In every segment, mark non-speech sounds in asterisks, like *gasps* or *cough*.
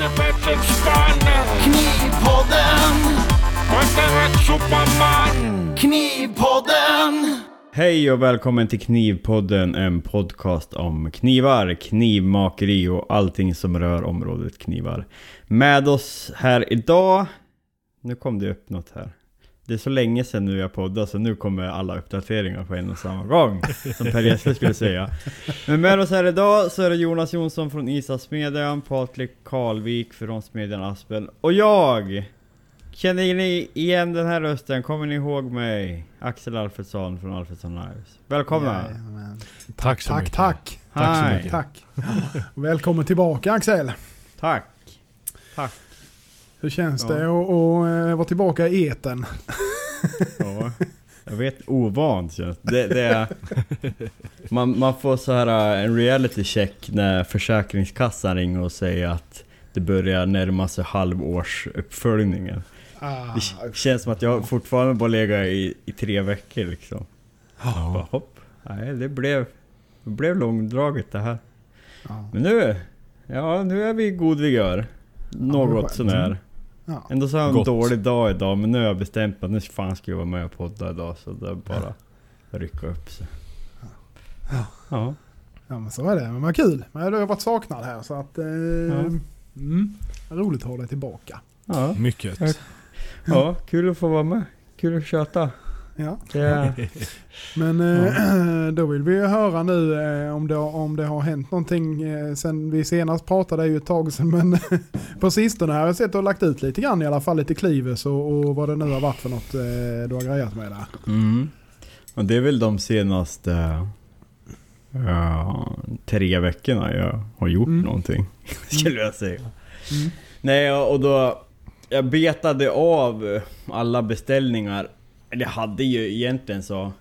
Knivpodden. Knivpodden. Hej och välkommen till Knivpodden, en podcast om knivar, knivmakeri och allting som rör området knivar. Med oss här idag... Nu kom det upp något här. Det är så länge sedan nu jag poddade så nu kommer alla uppdateringar på en och samma gång. Som Per Gessle skulle säga. Men med oss här idag så är det Jonas Jonsson från Isasmedjan, Patrik Karlvik från Smedjan Aspen och jag! Känner ni igen den här rösten? Kommer ni ihåg mig? Axel Alfredsson från Alfredsson Lives. Välkomna! Jajamän. Tack så Tack, mycket. tack. Tack så Hej. mycket. Tack. Välkommen tillbaka Axel. Tack! Tack! Hur känns Ja. det att att, eh, vara tillbaka i eten? Ja, jag vet, ovant känns det. det är, man, man får så här äh, en reality check när Försäkringskassan ringer och säger att det börjar närma sig halvårsuppföljningen. Ah, Det känns som att jag fortfarande bara legat i, i tre veckor liksom. Bara, Ja. hopp. Nej, det blev, det blev långdraget det här. ja. Men nu, ja nu är vi i god vigör. Något skönt. sånär. Ja. Ändå så har jag en Gott. dålig dag idag men nu har jag bestämt mig att nu fan ska jag vara med och podda idag så det är bara att rycka upp sig. Ja. Ja. ja men så är det. Men vad kul. Men du har varit saknad här så att... Eh, Ja. mm, roligt att ha dig tillbaka. Ja. Mycket. ja, kul att få vara med. Kul att köta. Ja. Men eh, *clears throat* då vill vi ju höra nu eh, om, det, om det har hänt någonting eh, sen vi senast pratade, är ju ett tag sedan, men *laughs* på sistone har jag sett har lagt ut lite grann i alla fall, lite Clives och, och vad det nu har varit för något du har grejat med där. mm. Och det är väl de senaste ja, tre veckorna jag har gjort Mm. någonting. *laughs* Skulle jag säga. Mm. Nej, och då... Jag betade av alla beställningar. Eller jag hade ju egentligen så...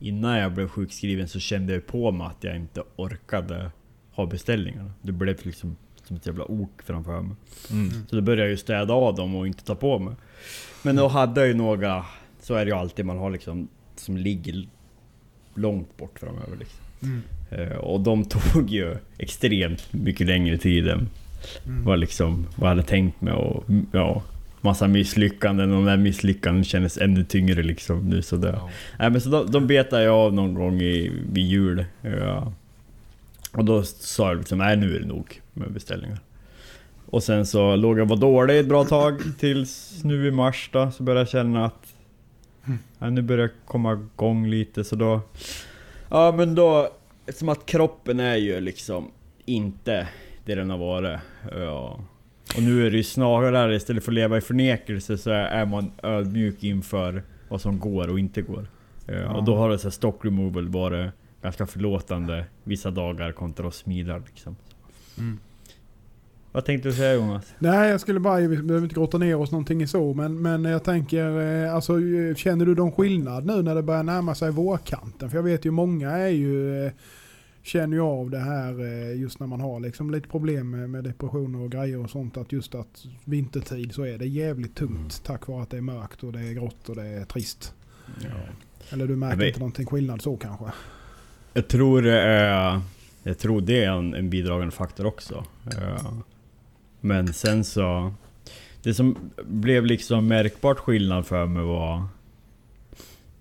Innan jag blev sjukskriven så kände jag på mig att jag inte orkade ha beställningarna. Det blev liksom som ett jävla ok framför mig. Mm. Så då började jag ju städa av dem och inte ta på mig. Men då hade jag ju några... Så är det ju alltid man har liksom... Som ligger långt bort framöver liksom. Mm. Eh, Och de *laughs* tog ju extremt mycket längre tid än Mm. vad, liksom, vad jag hade tänkt mig och ja, massa misslyckanden och de där misslyckanden kändes ännu tyngre liksom nu så det, Ja. Men så de, de betade jag av någon gång i, vid jul. Ja. Och då sa jag liksom, nej nu är det nog med beställningar. Och sen så låg jag och var dålig ett bra tag tills nu i mars då, så började jag känna att ja, nu börjar jag komma igång lite så då... Ja men då, som att kroppen är ju liksom inte det den har varit. Ja. Och nu är det ju snarare istället för att leva i förnekelse så är man ödmjuk inför vad som går och inte går. Ja, och då har det så här stock removal varit ganska förlåtande vissa dagar kontra att smida liksom. Mm. Vad tänkte du säga Jonas? Nej, jag skulle bara, vi behöver inte grotta ner oss någonting i så, men, men jag tänker, eh, alltså eh, känner du någon skillnad nu när det börjar närma sig vårkanten? För jag vet ju många är ju, eh, känner ju av det här eh, just när man har liksom lite problem med, depressioner och grejer och sånt, att just att vintertid så är det jävligt tungt Mm. tack vare att det är mörkt och det är grått och det är trist. Ja. Eller du märker vet. inte någonting skillnad så kanske? Jag tror är... Jag tror det är en, en bidragande faktor också. Ja. Men sen så... Det som blev liksom märkbart skillnad för mig var...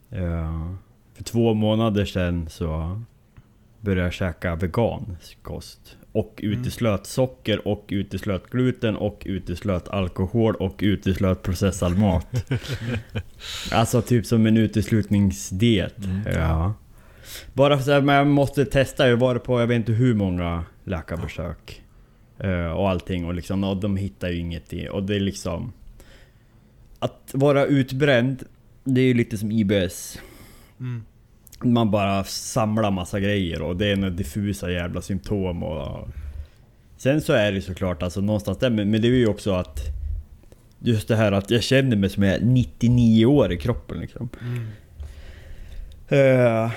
ja, för två månader sedan så började käka vegansk kost. Och uteslöt socker och uteslöt gluten och uteslöt alkohol och uteslöt processad mat. *laughs* alltså typ som en uteslutningsdiet. Mm. Ja. Bara för att jag måste testa, jag varit på jag vet inte hur många läkarbesök. eh, och allting och liksom, och de hittar ju inget i, och det är liksom... Att vara utbränd, det är ju lite som IBS. Mm. Man bara samlar massa grejer och det är några diffusa jävla symptom och... Sen så är det såklart alltså någonstans där, men, men det är ju också att... Just det här att jag känner mig som jag är 99 år i kroppen liksom. Mm. Eh,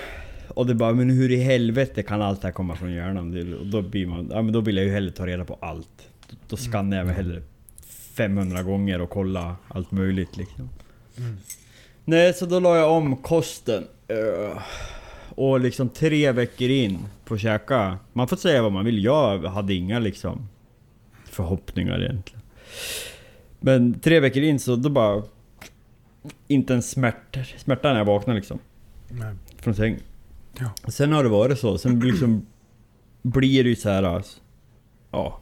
och det bara, men hur i helvete kan allt det här komma från hjärnan? Och då blir man, ja men då vill jag ju hellre ta reda på allt. Då, då skannar jag mig hellre 500 gånger och kolla allt möjligt liksom. Mm. Nej, så då la jag om kosten. Eh, och liksom tre veckor in på att käka. Man får säga vad man vill. Jag hade inga liksom förhoppningar egentligen. Men tre veckor in så då bara... Inte en smärt, smärta när jag vaknade liksom. Nej. Från sängen. Ja. Sen har det varit så. Sen liksom blir det ju så här. alltså, Ja.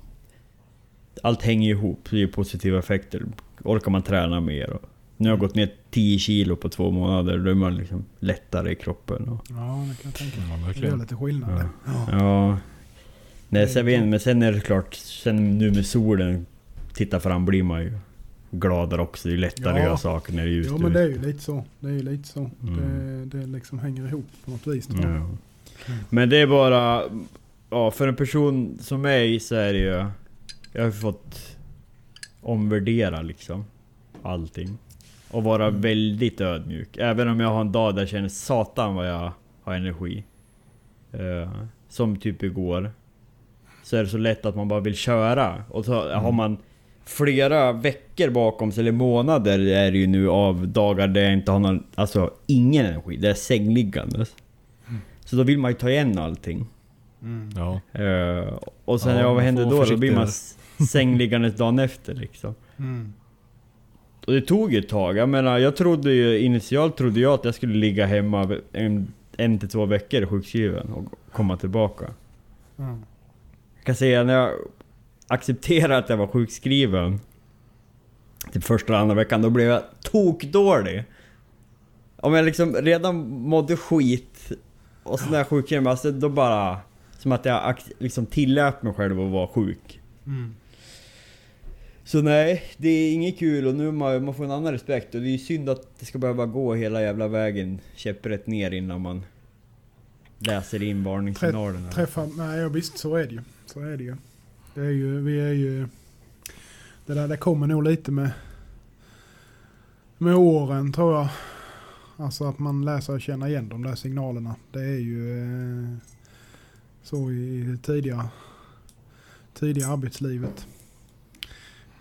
Allt hänger ihop. Det ger positiva effekter. Orkar man träna mer. Och nu har jag gått ner 10 kilo på två månader. Då är man liksom lättare i kroppen. Och, Ja, det kan jag tänka mig. Ja, Det gör lite skillnad. Ja. Ja. ja. Nej, sen, vet, men sen är det klart. Sen nu med solen. Titta fram blir man ju gladare också. Det är lättare Ja. att göra saker när det är ljust Jo men det är ju lite så. Det är ju lite så. Mm. Det, det liksom hänger ihop på något vis tror jag. Ja. Men det är bara... Ja, för en person som mig så är det ju... Jag har fått omvärdera liksom allting. Och vara Mm. väldigt ödmjuk. Även om jag har en dag där jag känner satan vad jag har energi. Eh, som typ igår. Så är det så lätt att man bara vill köra. Och så Mm. har man flera veckor bakom sig, eller månader är det ju nu av dagar där jag inte har någon, alltså ingen energi. Det är sängliggandes. Mm. Så då vill man ju ta igen allting. Ja. Eh, och sen, Ja, ja, vad händer då? Då blir man sängliggandes dagen efter liksom. Mm. Och det tog ett tag. Jag menar, jag trodde ju initialt trodde jag att jag skulle ligga hemma en, en till två veckor sjukskriven och komma tillbaka. Ja. Jag kan säga när jag accepterade att jag var sjukskriven Typ första och andra veckan, då blev jag tokdålig. Om jag liksom redan mådde skit och så när jag sjukskrev mig, alltså då bara... Som att jag liksom tillät mig själv att vara sjuk. Mm. Så nej, det är inget kul och nu man, man får en annan respekt och det är ju synd att det ska behöva gå hela jävla vägen käpprätt ner innan man läser in varningssignalerna. Träffa, nej ja, visst så är det ju. Så är det ju. Det är ju, vi är ju... Det där det kommer nog lite med, med åren tror jag. Alltså att man läser och känner igen de där signalerna. Det är ju eh, så i det tidiga, tidiga arbetslivet.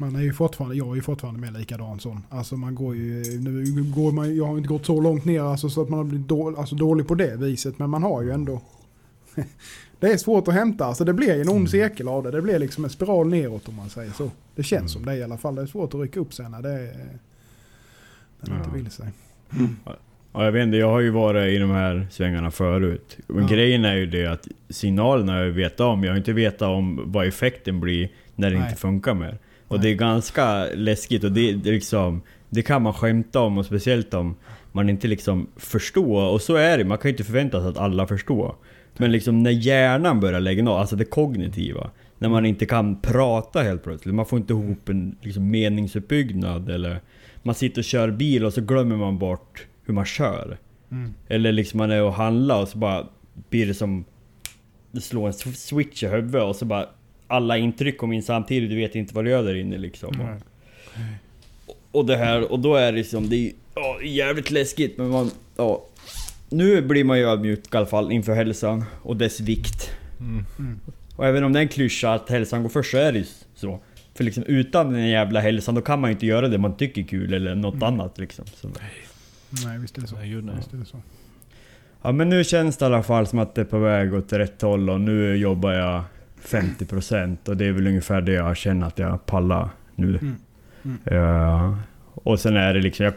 Man är ju fortfarande, jag är ju fortfarande med likadan sån. Alltså man går ju, nu går man, jag har inte gått så långt ner alltså så att man har blivit dålig, alltså dålig på det viset. Men man har ju ändå *laughs* det är svårt att hämta, alltså det blir ju en ond cirkel av det. Det blir liksom en spiral neråt om man säger så. Det känns som det i alla fall. Det är svårt att rycka upp sig när det, är, när det inte Ja. vill sig. Ja, jag vet inte, jag har ju varit i de här svängarna förut. Men Ja. grejen är ju det att signalerna jag vetat om. Jag har inte vetat om vad effekten blir när det Nej. inte funkar mer. Och det är ganska läskigt och det, det, liksom, det kan man skämta om och speciellt om man inte liksom förstår. Och så är det, man kan ju inte förvänta sig att alla förstår. Men liksom när hjärnan börjar lägga av, alltså det kognitiva. När man inte kan prata helt plötsligt. Man får inte ihop en liksom, meningsuppbyggnad eller man sitter och kör bil och så glömmer man bort hur man kör. Mm. Eller liksom man är och handlar och så bara blir det som... Det slår en sw- switch i huvudet och så bara... Alla intryck kommer in samtidigt, du vet inte vad du gör där inne liksom. Nej. Och det här, och då är det liksom, det är ja, jävligt läskigt men man... Ja, nu blir man ju ödmjuk i alla fall inför hälsan och dess vikt. Mm. Mm. Och även om det är en klyscha att hälsan går först så är det så. För liksom utan den jävla hälsan då kan man ju inte göra det man tycker är kul eller något Mm. annat liksom. Så. Nej, visst är det så. Nej, gud nej. Visst är det så. Ja men nu känns det i alla fall som att det är på väg åt rätt håll och nu jobbar jag 50% och det är väl ungefär det jag känner att jag pallar nu. Mm. Mm. Ja. och sen är det liksom, jag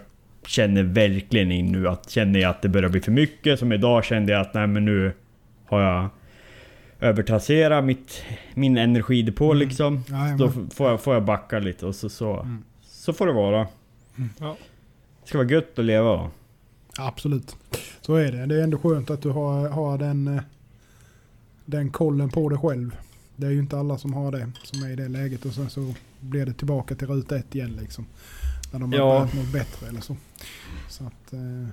känner verkligen in nu att känner jag att det börjar bli för mycket, som idag kände jag att nej men nu har jag övertrasserat mitt, min energidepå Mm. liksom. Jajamän. Då får jag, får jag backa lite och så, så, Mm. så får det vara. Ja. Det ska vara gött att leva va? Absolut. Så är det. Det är ändå skönt att du har, har den, eh, den kollen på dig själv. Det är ju inte alla som har det, som är i det läget och sen så blir det tillbaka till ruta ett igen liksom. När de har Ja. börjat något bättre eller så. Så att, eh,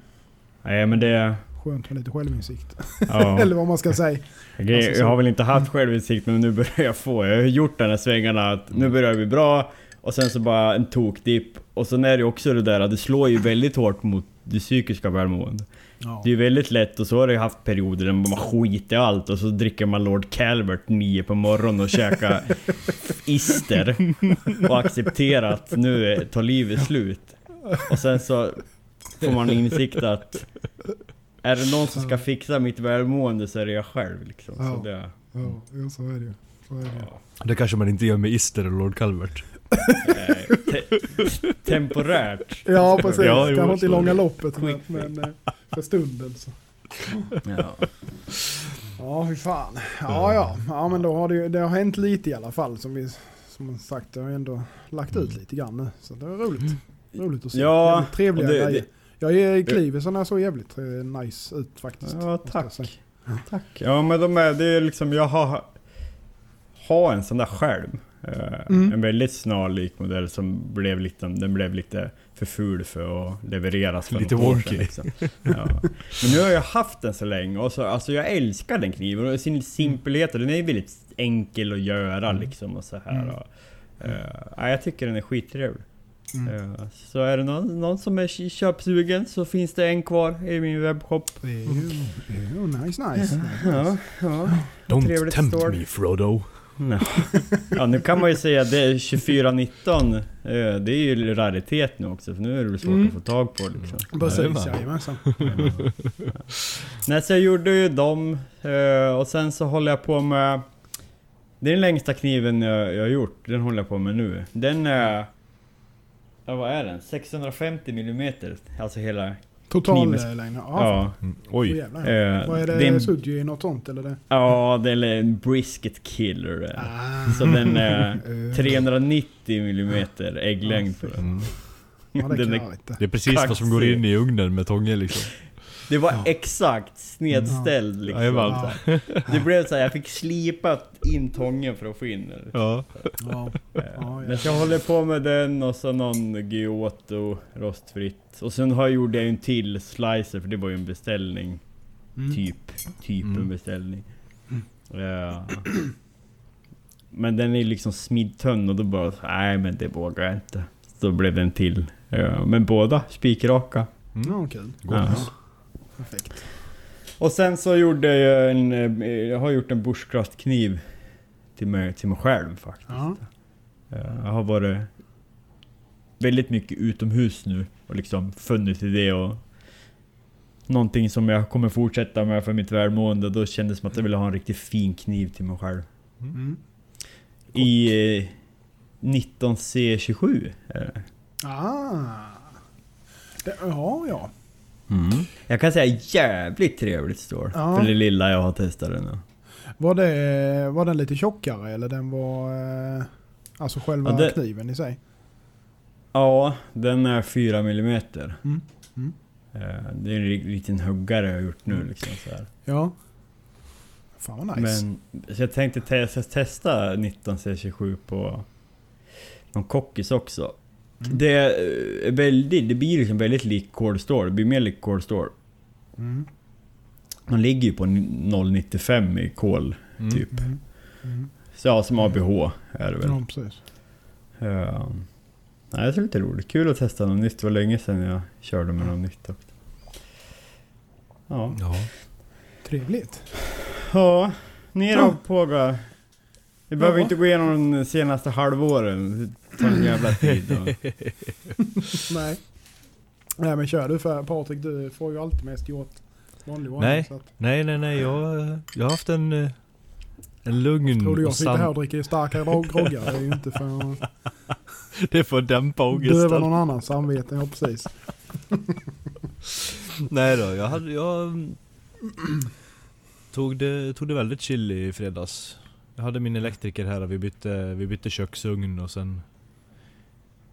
Nej men det... skönt med lite självinsikt. Ja. *laughs* eller vad man ska säga. Grej, Alltså, så- jag har väl inte haft självinsikt men nu börjar jag få. Jag har gjort den här svängarna att nu börjar det bli bra och sen så bara en tokdipp. Och sen är det också det där att det slår ju väldigt hårt mot det psykiska välmåendet. Ja. Det är ju väldigt lätt och så har ju haft perioder där man skiter i allt och så dricker man Lord Calvert nio på morgonen och käkar *laughs* ister. Och accepterar att nu tar livet slut. Och sen så får man insikt att är det någon som ska fixa mitt välmående så är det jag själv liksom. Så Ja. det, Ja, ja, så är det ju. Det. Det kanske man inte gör med Ister och Lord Calvert. Eh, te- temporärt. Ja precis, Ja, jo, kanske inte i långa loppet men, men eh, för stunden så. Ja. Ja hur fan. Ja ja, ja men då har det, det har hänt lite i alla fall som vi som sagt. Det har ändå lagt ut lite grann nu. Så det är roligt. Roligt att se. Ja, Jävligt trevliga det- grejer. det- Jag är Kliversarna såg jävligt eh, nice ut faktiskt. Ja, jag tack. Tack. Ja men de är, det är liksom, jag har, har en sån där skärm. Eh, Mm. En väldigt snarlik modell som blev lite, den blev lite för ful för att levereras för Lite wonky. Liksom. Ja. Men nu har jag haft den så länge och så, alltså jag älskar den kniven och sin simpelhet och den är väldigt enkel att göra liksom och så här. Mm. Och, ja, jag tycker den är skittrevlig. Mm. Eh, så är det någon, någon som är köpsugen så finns det en kvar i min webbshop. Är ju, jo, nice nice. Ja, ja. Don't Trevligt tempt står. me Frodo. Ja. ja, nu kan man ju säga att det är 2419. eh, Det är ju raritet nu också, för nu är det väl svårt Mm. att få tag på liksom. Precis, jajamensan. Nej, så jag gjorde ju dem eh, och sen så håller jag på med... Det är den längsta kniven jag, jag har gjort, den håller jag på med nu. Den är... Ja, vad är den? 650 mm Alltså hela... Total eh, längd. Ja, Ja. Mm. Åh, Oj. jävlar. eh, Vad är det? det är en, Suji något sånt eller? Det? ja, det är en brisket killer. eh. Ah. Så den är *laughs* Eh, 390 mm ägglängd på den. Mm. Ja, det är-. Det är precis vad som går in i ugnen med Tånge liksom. Det var Ja. exakt snedställd liksom. Jajamän. Ja. Det blev så här, jag fick slipa in tången för att få in den. Ja. Ja. Ja. Men jag håller på med den och så någon Giotto rostfritt. Och sen har jag gjort en till slicer för det var ju en beställning. Mm. Typ. Typ Mm. en beställning. Ja. Men den är liksom smidtunn och då bara nej men det vågar jag inte. Så blev den till. Ja, men båda spikraka. Ja, kul. Ja. Perfekt. Och sen så gjorde jag en, eh, jag har gjort en bushcraft-kniv till mig, till mig själv faktiskt. Ja. Eh, Jag har varit väldigt mycket utomhus nu och liksom funnit i det och Någonting som jag kommer fortsätta med för mitt välmående. Då kändes det som att jag ville ha en riktigt fin kniv till mig själv. Mm. I eh, 19C27 är det. Ah. Det, ja, ja. Jag kan säga jävligt trevligt står Ja. För det lilla jag har testat den. Var, det, var den lite tjockare eller den var... Eh, alltså själva Ja, det- kniven i sig? Ja, den är 4 mm. Mm. Mm. Eh, Det är en liten huggare jag har gjort nu Mm. liksom så här. Ja. Fan vad nice. Men så jag tänkte te jag ska testa 19C27 på någon kockis också. Mm. Det är väldigt, det blir liksom väldigt lik Cold Store. Det blir mer lik Cold Store. Mm. Man ligger ju på 0,95 i kol Mm. typ. Mm. Mm. Så ja, som ABH är det väl. Ja, precis. Ja. Nej, det är lite roligt. Kul att testa något nytt. Det var länge sedan jag körde med något nytt också. Ja. Ja. Trevligt. Ja, då Ja. Påga? Vi behöver Ja. inte gå igenom de senaste halvåren. Det tar en jävla tid. Och... *laughs* Nej. Nej men kör du för Patrik, du får ju alltid mest gjort vanlig ordning. Nej. Att, Nej, nej, nej. Jag, jag har haft en, eh, en lugn tror du jag sitter här och dricker starkare grogg- groggar? Det är ju inte för att *laughs* Det är för att dämpa döva ångesten. någon annans samvete. Ja precis. *laughs* Nej då, jag hade... Jag mm, tog, det, tog det väldigt chill i fredags. Jag hade min elektriker här och vi bytte, vi bytte köksugn och sen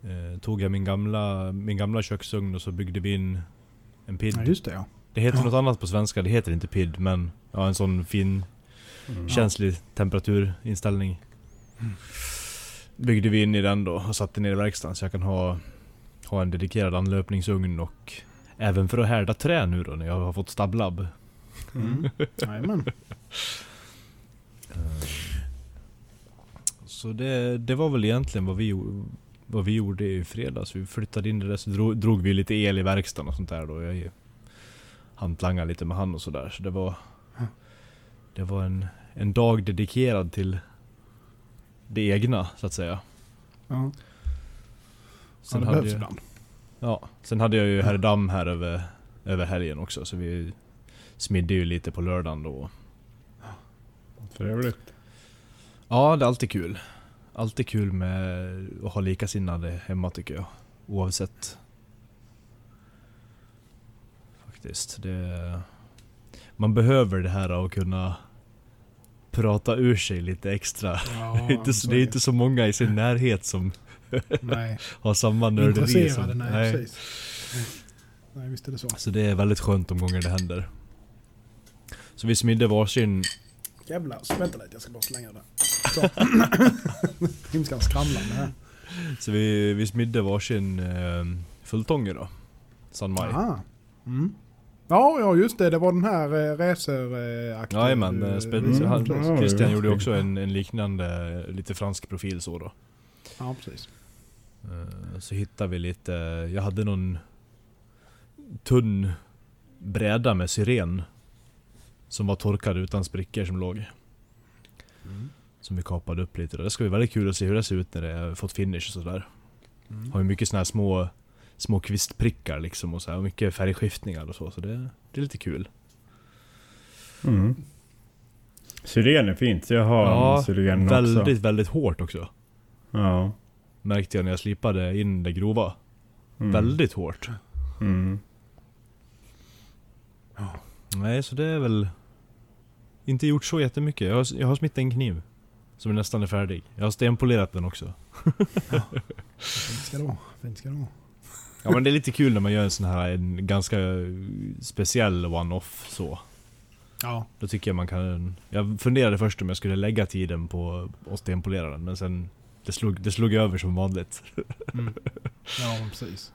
eh, tog jag min gamla, min gamla köksugn och så byggde vi in en PID. Ja just det ja. Det heter Ja. något annat på svenska, det heter inte PID men ja, en sån fin Mm. känslig temperaturinställning. Byggde vi in i den då och satte ner i verkstaden så jag kan ha, ha en dedikerad anlöpningsugn och även för att härda trä nu då när jag har fått stabblabb. Mm. Jajamän. Så det, det var väl egentligen vad vi, vad vi gjorde i fredags. Vi flyttade in det där så drog, drog vi lite el i verkstaden och sånt där då. Jag hantlangade lite med han och sådär. Så det var, det var en, en dag dedikerad till det egna så att säga. Ja. Sen det hade behövs jag, ibland. ja, sen hade jag ju herr Damm här över, över helgen också så vi smidde ju lite på lördagen då. Trevligt. Ja, det är alltid kul. Alltid kul med att ha likasinnade hemma tycker jag. Oavsett. Faktiskt. Det, man behöver det här att kunna prata ur sig lite extra. Ja, *laughs* det, är inte, så- det är inte så många i sin närhet som *laughs* Nej. *laughs* har samma nörderi som... nej, precis. Nej, visst är det så. Så det är väldigt skönt de gånger det händer. Så vi smidde varsin... Jävlar, så vänta lite jag ska bara slänga det. Så. *laughs* Himskan skramlande här. Så vi, vi smidde varsin eh, fulltånge då. San Mai. Aha. Mm. Ja, ja just det. Det var den här äh, raceraktiga... Jajamän, eh, mm, han, Christian ja. gjorde också en, en liknande, lite fransk profil så då. Ja, precis. Eh, Så hittade vi lite, jag hade någon tunn bräda med syren. Som var torkad utan sprickor som låg. Mm. Som vi kapade upp lite. Det ska bli väldigt kul att se hur det ser ut när det har fått finish och sådär. Mm. Har ju mycket såna här små, små kvistprickar liksom och så här, och mycket färgskiftningar och så. Så det, det är lite kul. Mm. Syren är fint, jag har en syren också. väldigt, väldigt hårt också. Ja. Märkte jag när jag slipade in det grova. Mm. Väldigt hårt. Mm. Nej, så det är väl inte gjort så jättemycket. Jag har, jag har smittat en kniv. Som nästan är färdig. Jag har stenpolerat den också. *laughs* Fint ska det vara. Fint ska det vara. Ja men det är lite kul när man gör en sån här en ganska speciell one-off så. Ja. Då tycker jag man kan... Jag funderade först om jag skulle lägga tiden på att stenpolera den men sen... Det slog, det slog över som vanligt. Mm. *laughs* Ja, precis.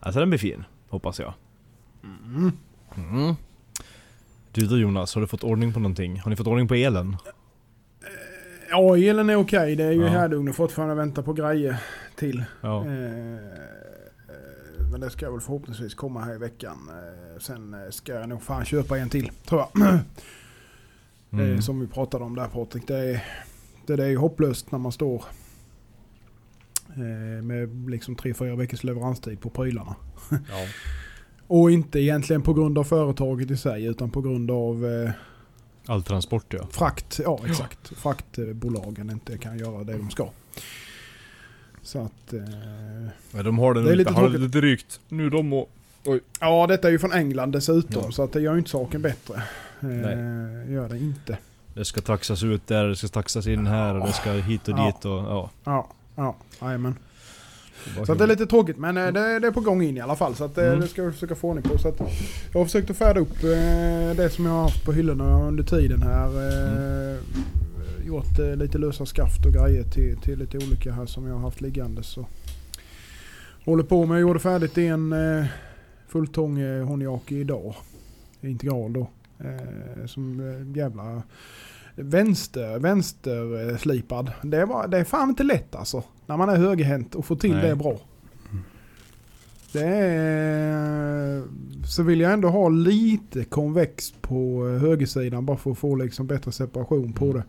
Alltså den blir fin, hoppas jag. Mm. Mm. Du då Jonas, har du fått ordning på någonting? Har ni fått ordning på elen? Ja, elen är okej. Det är ju Ja. härdugnen fortfarande väntar på grejer till. Ja. Eh, eh, men det ska väl förhoppningsvis komma här i veckan. Eh, sen eh, ska jag nog fan köpa en till, tror jag. *clears throat* Mm. Eh, som vi pratade om där Patrik. Det är, det, det är ju hopplöst när man står eh, med liksom 3-4 veckors leveranstid på prylarna. Ja. *laughs* Och inte egentligen på grund av företaget i sig utan på grund av eh, All transport ja. frakt. Ja, exakt. Fraktbolagen inte kan göra det de ska. Så att... Eh, Men de har det, Det är lite har det lite drygt. Nu de må... ja, detta är ju från England dessutom Ja. så att det gör ju inte saken bättre. Eh, Nej. gör det inte. Det ska taxas ut där, det ska taxas in här och det ska hit och Ja. dit och ja. Ja, ja, jajamän. Så det är lite tråkigt men eh, det, det är på gång in i alla fall. Så att eh, Mm. det ska vi försöka få ordning på. Så att jag har försökt att färda upp eh, det som jag har haft på hyllorna under tiden här. Eh, Gjort lite lösa skaft och grejer till, till lite olika här som jag har haft liggande. Så. Håller på med, jag gjorde färdigt en fulltång honjaki idag. Integral då. Som jävla vänster, vänster eh, slipad. Det, var, det är fan inte lätt alltså. När man är högerhänt och få till Nej. det bra. Det är, så vill jag ändå ha lite konvex på eh, högersidan bara för att få liksom bättre separation på det.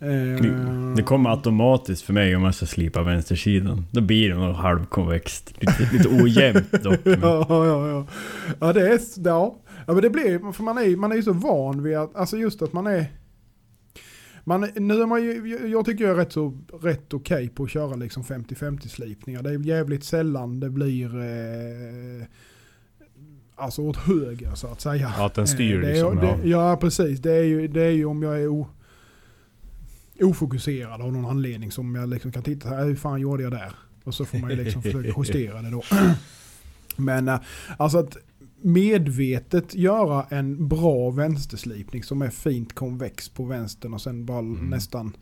Eh, Det kommer automatiskt för mig om jag ska slipa vänstersidan. Då blir det nog halvkonvext. Lite, lite ojämnt *laughs* dock. Men, Ja, ja, ja. Ja, det är... Ja. ja men det blir... För man är, man är ju så van vid att... Alltså just att man är... Man, nu är man ju, jag tycker jag är rätt så rätt okej på att köra liksom 50-50 slipningar. Det är jävligt sällan det blir... Eh, alltså åt höger så att säga. Ja, att den styr Eh, det är, liksom. det, ja. precis. Det är, ju, det är ju om jag är o, ofokuserad av någon anledning som jag liksom kan titta här, hur fan gjorde jag där? Och så får man ju liksom försöka justera det då. *clears throat* Men eh, alltså att medvetet göra en bra vänsterslipning som är fint konvex på vänstern och sen bara Mm. nästan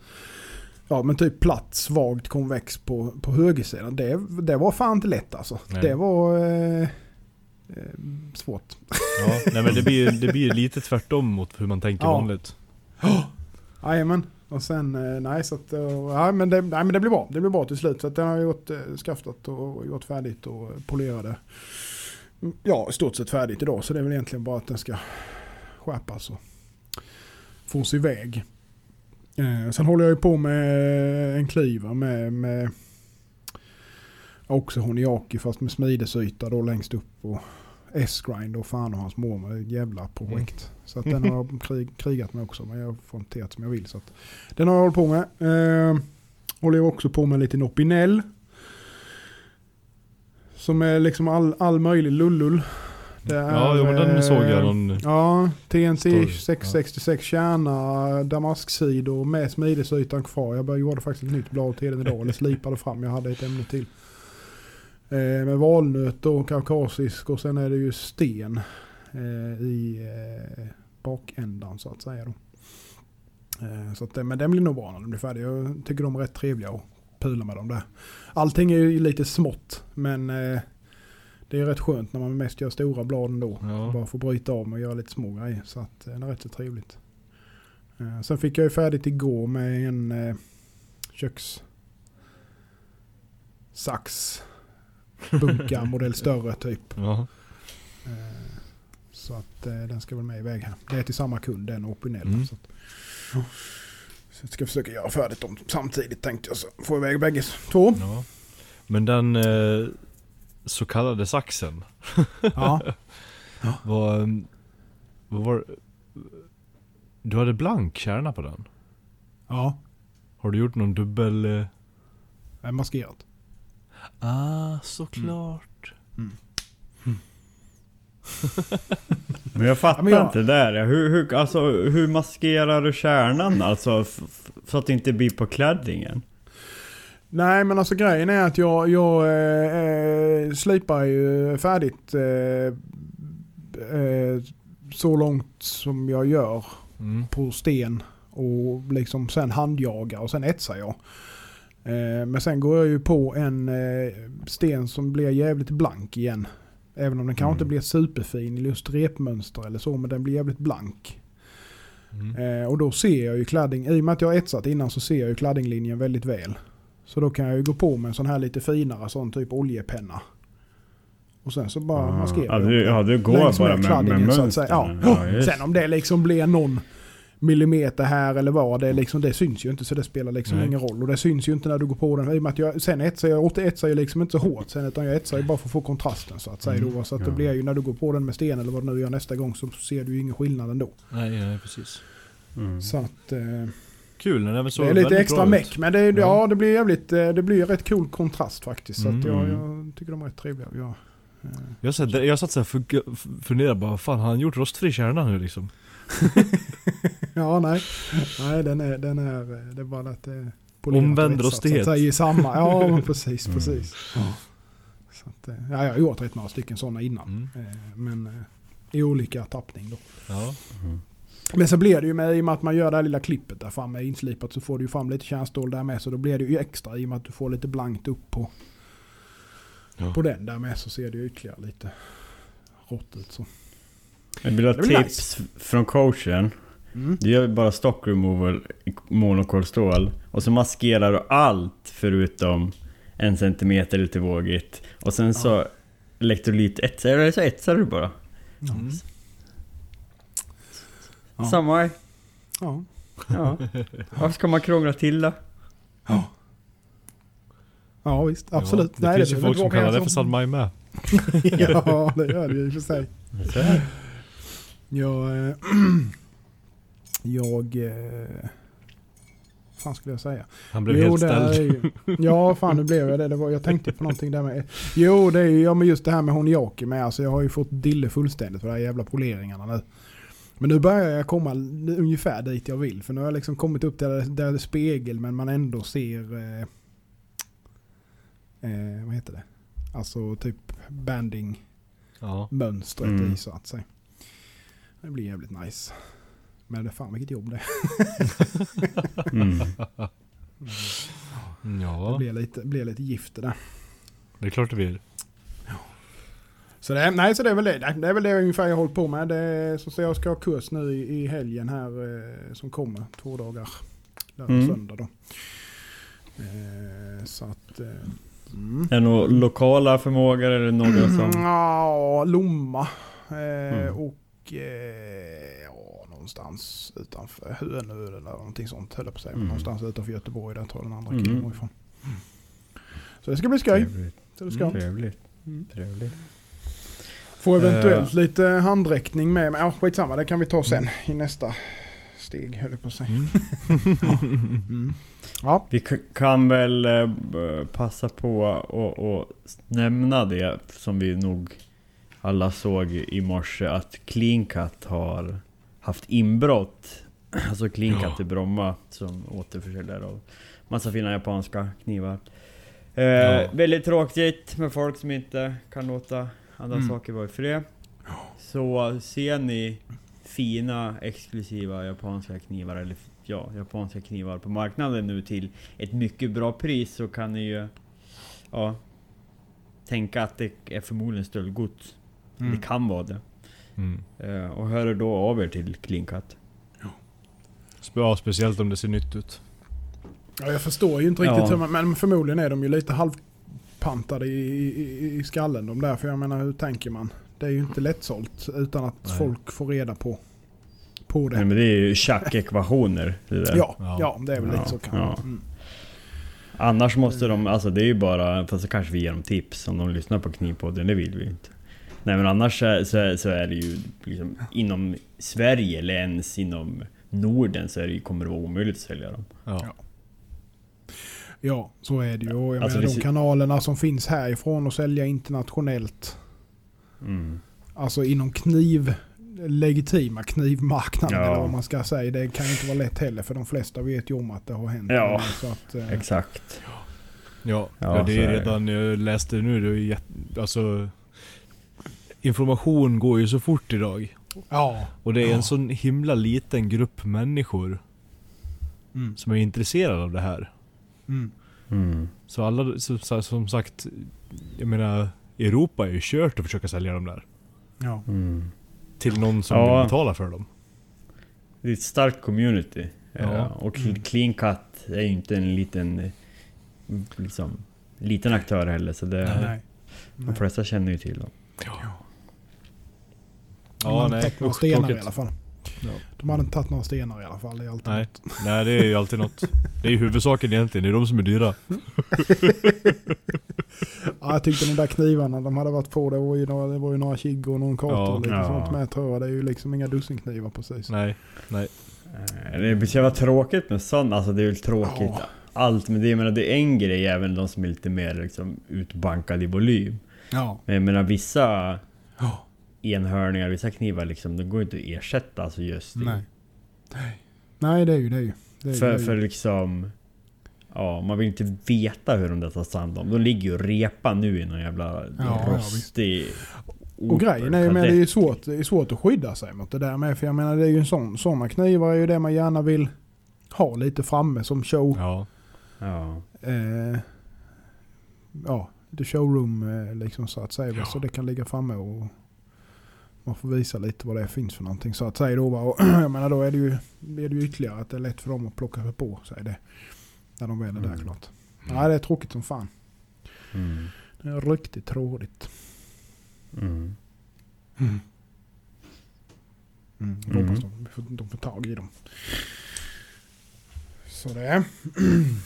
Ja men typ platt svagt konvex på, på högersidan. Det, det var fan inte lätt alltså. Nej. Det var eh, eh, svårt. ja. Nej men det blir, det blir lite tvärtom mot hur man tänker Ja. vanligt. *gasps* Jajamän. Och sen, eh, nej så att, eh, ja, men det, nej men det blir bra. Det blir bra till slut. Så att den har jag gjort, eh, skaftat och gjort färdigt och polerade. Mm, Ja, i stort sett färdigt idag. Så det är väl egentligen bara att den ska skärpas och fås iväg. Eh, sen håller jag ju på med en kliver med, med också honiaki fast med smidesyta då längst upp och S-grind och fan och hans mormor. Ett jävla projekt. Så att den har jag krig, krigat med också men jag får inte det som jag vill. Så att den har jag hållit på med. Eh, håller jag också på med lite Nopinel. Som är liksom all, all möjlig lullull. Det Ja, jo, men den eh, såg jag någon... Ja, TNC Story, 666 kärna, damasksidor med smidesytan kvar. Jag gjorde faktiskt ett nytt blad till den idag, eller slipade fram. Jag hade ett ämne till. Eh, med valnöt och kaukasisk och sen är det ju sten eh, i eh, bakändan så att säga. Då. Eh, så att, det- men den blir nog bra när den blir färdig. Jag tycker de är rätt trevliga att pula med dem där. Allting är ju lite smått men eh, det är rätt skönt när man mest gör stora blad ändå. Ja. Bara få bryta av och göra lite små grejer. Så att eh, det är rätt så trevligt. Eh, Sen fick jag ju färdigt igår med en eh, köks sax bunka *laughs* modell större typ. Ja. Eh, Så att eh, den ska väl med iväg här. Det är till samma kund den och Opinel. Mm. Så, att, ja. Så jag ska försöka göra färdigt dem samtidigt tänkte jag så får jag iväg bägge två. ja. Men den eh, så kallade saxen. *laughs* Ja. Vad, eh, vad var Du hade blank kärna på den? ja. Har du gjort någon dubbel... Eh... maskerat. Ah, såklart. *laughs* Men jag fattar Ja, men jag- inte det där. Hur, hur, alltså, hur maskerar du kärnan alltså? Så att det inte blir på klädningen? Nej men alltså grejen är att jag, jag eh, eh, slipar ju färdigt eh, eh, så långt som jag gör Mm. på sten och liksom sen handjagar och sen etsar jag. Eh, men sen går jag ju på en eh, sten som blir jävligt blank igen. Även om den kanske Mm. inte blir superfin i just repmönster eller så men den blir jävligt blank. Mm. Eh, och då ser jag ju kladding, i och med att jag har etsat innan så ser jag ju kladdinglinjen väldigt väl. Så då kan jag ju gå på med en sån här lite finare sån typ oljepenna. Och sen så bara Ah, maskerar ja, jag du, ja, du går bara med med, mönstren. Ja. just. Sen om det liksom blir någon millimeter här eller vad, det, är liksom, det syns ju inte så det spelar liksom Nej. ingen roll. Och det syns ju inte när du går på den. I och med att jag, sen etsar jag, åt- etsar ju liksom inte så hårt sen utan jag etsar ju bara för att få kontrasten så att säga. Mm, då, så att ja. det blir ju när du går på den med sten eller vad du nu gör nästa gång så ser du ju ingen skillnad ändå. Nej, nej, precis. Mm. Så att... Eh, Kul, när den såg det är lite extra meck men det, är- Ja. ja. det blir jävligt, eh, det blir rätt cool kontrast faktiskt. Så att jag, Mm. jag tycker de är rätt trevliga. Ja. Eh, Jag satt, jag satt så här och funderade bara, vad fan har han gjort rostfri kärna nu liksom? *laughs* Ja, nej. Nej, den är, den är, eh, det är bara att det är Omvänd rostighet. I samma. Ja, *laughs* men precis, Mm. precis. Så att, eh, ja, jag har gjort rätt några stycken sådana innan. Mm. Eh, Men eh, i olika tappning då. Ja. Mm. Men så blir det ju med, i och med att man gör det här lilla klippet där framme inslipat så får du ju fram lite kärnstål där med. Så då blir det ju extra i och med att du får lite blankt upp på, Ja. på den där med så ser det ju ytterligare lite rått ut. Så. Jag vill ha Det blir tips från coachen. Mm. Du gör bara stock removal i monokolstål. Och så maskerar du allt förutom en centimeter lite vågigt. Och sen så elektrolyt etsar, eller så etsar du bara. Mm. Ja. Samma. Ja. Ja. Varför ska man krångla till då? ja, visst. Absolut. Ja, det finns ju behöver folk som kallar det för San Mai med. ja, det gör det ju i och för sig. Jag... *clears throat* Jag... Eh, fan skulle jag säga? Han blev helt det är ställd. ju, Ja, fan nu blev jag det. det var, jag tänkte på någonting där med... Jo, det är ju ja, men just det här med Honiaki med. Alltså jag har ju fått dille fullständigt för de här jävla poleringarna nu. Men nu börjar jag komma ungefär dit jag vill. För nu har jag liksom kommit upp där, där det är spegel men man ändå ser... Eh, eh, vad heter det? Alltså typ banding Ja. mönstret Mm. i så att säga. Det blir jävligt nice. Men det är fan vilket jobb det är. Mm. *laughs* Det Ja, blir lite, blir lite gift det där. det är klart det blir. Så det, är- nej, så det är väl det. Det är väl det ungefär jag hållit på med. Det är, så, så jag ska ha kurs nu i, i helgen här eh, som kommer. Två dagar. Lördag och Mm. söndag då. Eh, så att... Eh, mm. Är det några lokala förmågor eller några som... Ja, Lomma. Eh, Mm. Och eh, någonstans utanför Hönö eller någonting sånt höll jag på att säga. Mm. Någonstans utanför Göteborg där tar den andra Mm. killen ifrån. Så det ska bli skoj. Trevligt. Så det ska. Trevligt. Mm. Trevligt. Får eventuellt lite handräckning med. Men ja, skitsamma, det kan vi ta sen i nästa steg höll jag på att säga. Mm. *laughs* Mm. Ja, Vi kan väl eh, passa på och, och nämna det som vi nog alla såg i morse att Clean Cut har haft inbrott. *clears throat* Alltså Cut Ja. i Bromma som återförsäljare av massa fina japanska knivar. Eh, Ja. Väldigt tråkigt med folk som inte kan låta andra Mm. saker vara i fred. Så ser ni fina exklusiva japanska knivar eller ja, japanska knivar på marknaden nu till ett mycket bra pris så kan ni ju ja, tänka att det är förmodligen stöldgods. Mm. Det kan vara det. Mm. Eh, och hör då av er till. Spe- Ja, speciellt om det ser nytt ut. ja, jag förstår ju inte riktigt Ja. hur man, men förmodligen är de ju lite halvpantade i, i, i skallen de där. För jag menar hur tänker man? Det är ju inte lättsålt utan att Nej. folk får reda på, på det. Nej, men det är ju tjack-ekvationer. Ja, Ja. ja, det är väl Ja, lite så kanske. ja. Mm. Annars måste de, alltså det är ju bara, fast så kanske vi ger dem tips om de lyssnar på Knivpodden, det vill vi ju inte. Nej men annars så, så, så är det ju liksom inom Sverige eller ens inom Norden så är det, ju- kommer det vara omöjligt att sälja dem. Ja. Ja. Ja, så är det ju. Och jag Alltså, menar de kanalerna som finns härifrån och sälja internationellt. Mm. Alltså inom kniv, legitima knivmarknaden Ja. eller vad man ska säga. Det kan ju inte vara lätt heller för de flesta vet ju om att det har hänt. Ja. Så att, eh, Exakt. Ja, Ja, ja, det är redan, jag läste nu, det är ju jätte, alltså Information går ju så fort idag. ja. Och det är Ja. en sån himla liten grupp människor Mm. som är intresserade av det här. Mm. Mm. Så alla, så, som sagt, jag menar, Europa är ju kört att försöka sälja dem där. Ja. Mm. Till någon som Ja. vill betala för dem. Det är ett starkt community. Ja. Eh, Och Mm. Clean Cut är ju inte en liten, liksom, liten aktör heller så det, Nej. Nej. de flesta känner ju till dem. De Ja, hade nej. tagit några usch, stenar tråkigt. i alla fall. Ja. De hade inte tagit några stenar i alla fall. Det är alltid Nej. något. Nej, det är ju alltid något. Det är ju huvudsaken egentligen, det är de som är dyra. *laughs* Ja, jag tyckte de där knivarna de hade varit på, det var ju några, det var ju några kigg och någon karta Ja. och lite Ja. sånt med tror jag. Det är ju liksom inga dussinknivar precis. Nej, nej. Eh, Det blir så jävla tråkigt med sånt, alltså det är väl tråkigt Ja. allt men det, jag menar, det är en grej även de som är lite mer liksom, utbankade i volym. Ja. Men jag menar vissa Ja. Enhörningar, vissa knivar liksom, det går inte att ersätta alltså just Nej. Nej. Nej, det är ju det. Är ju. det, är För, det är ju. för liksom... Ja, man vill inte veta hur de där tar hand om. De ligger ju och repar nu i någon jävla ja, rostig... Och grejen är ju med det är ju svårt, det är svårt att skydda sig mot det där med. För jag menar det är ju en sån, sådana knivar är ju det man gärna vill ha lite framme som show. Ja. Ja. Eh, ja, lite showroom eh, liksom så att säga. Ja. Så det kan ligga framme och man får visa lite vad det finns för någonting så att säga då. va. Och *clears throat* jag menar då är det ju, är det ju ytterligare att det är lätt för dem att plocka sig på sig det. När de väl är där Mm. klart. Nej det är tråkigt som fan. Mm. Det är riktigt tråkigt. Mm. Mm. Mm. Jag Mm. hoppas de, får, de får tag i dem. Så det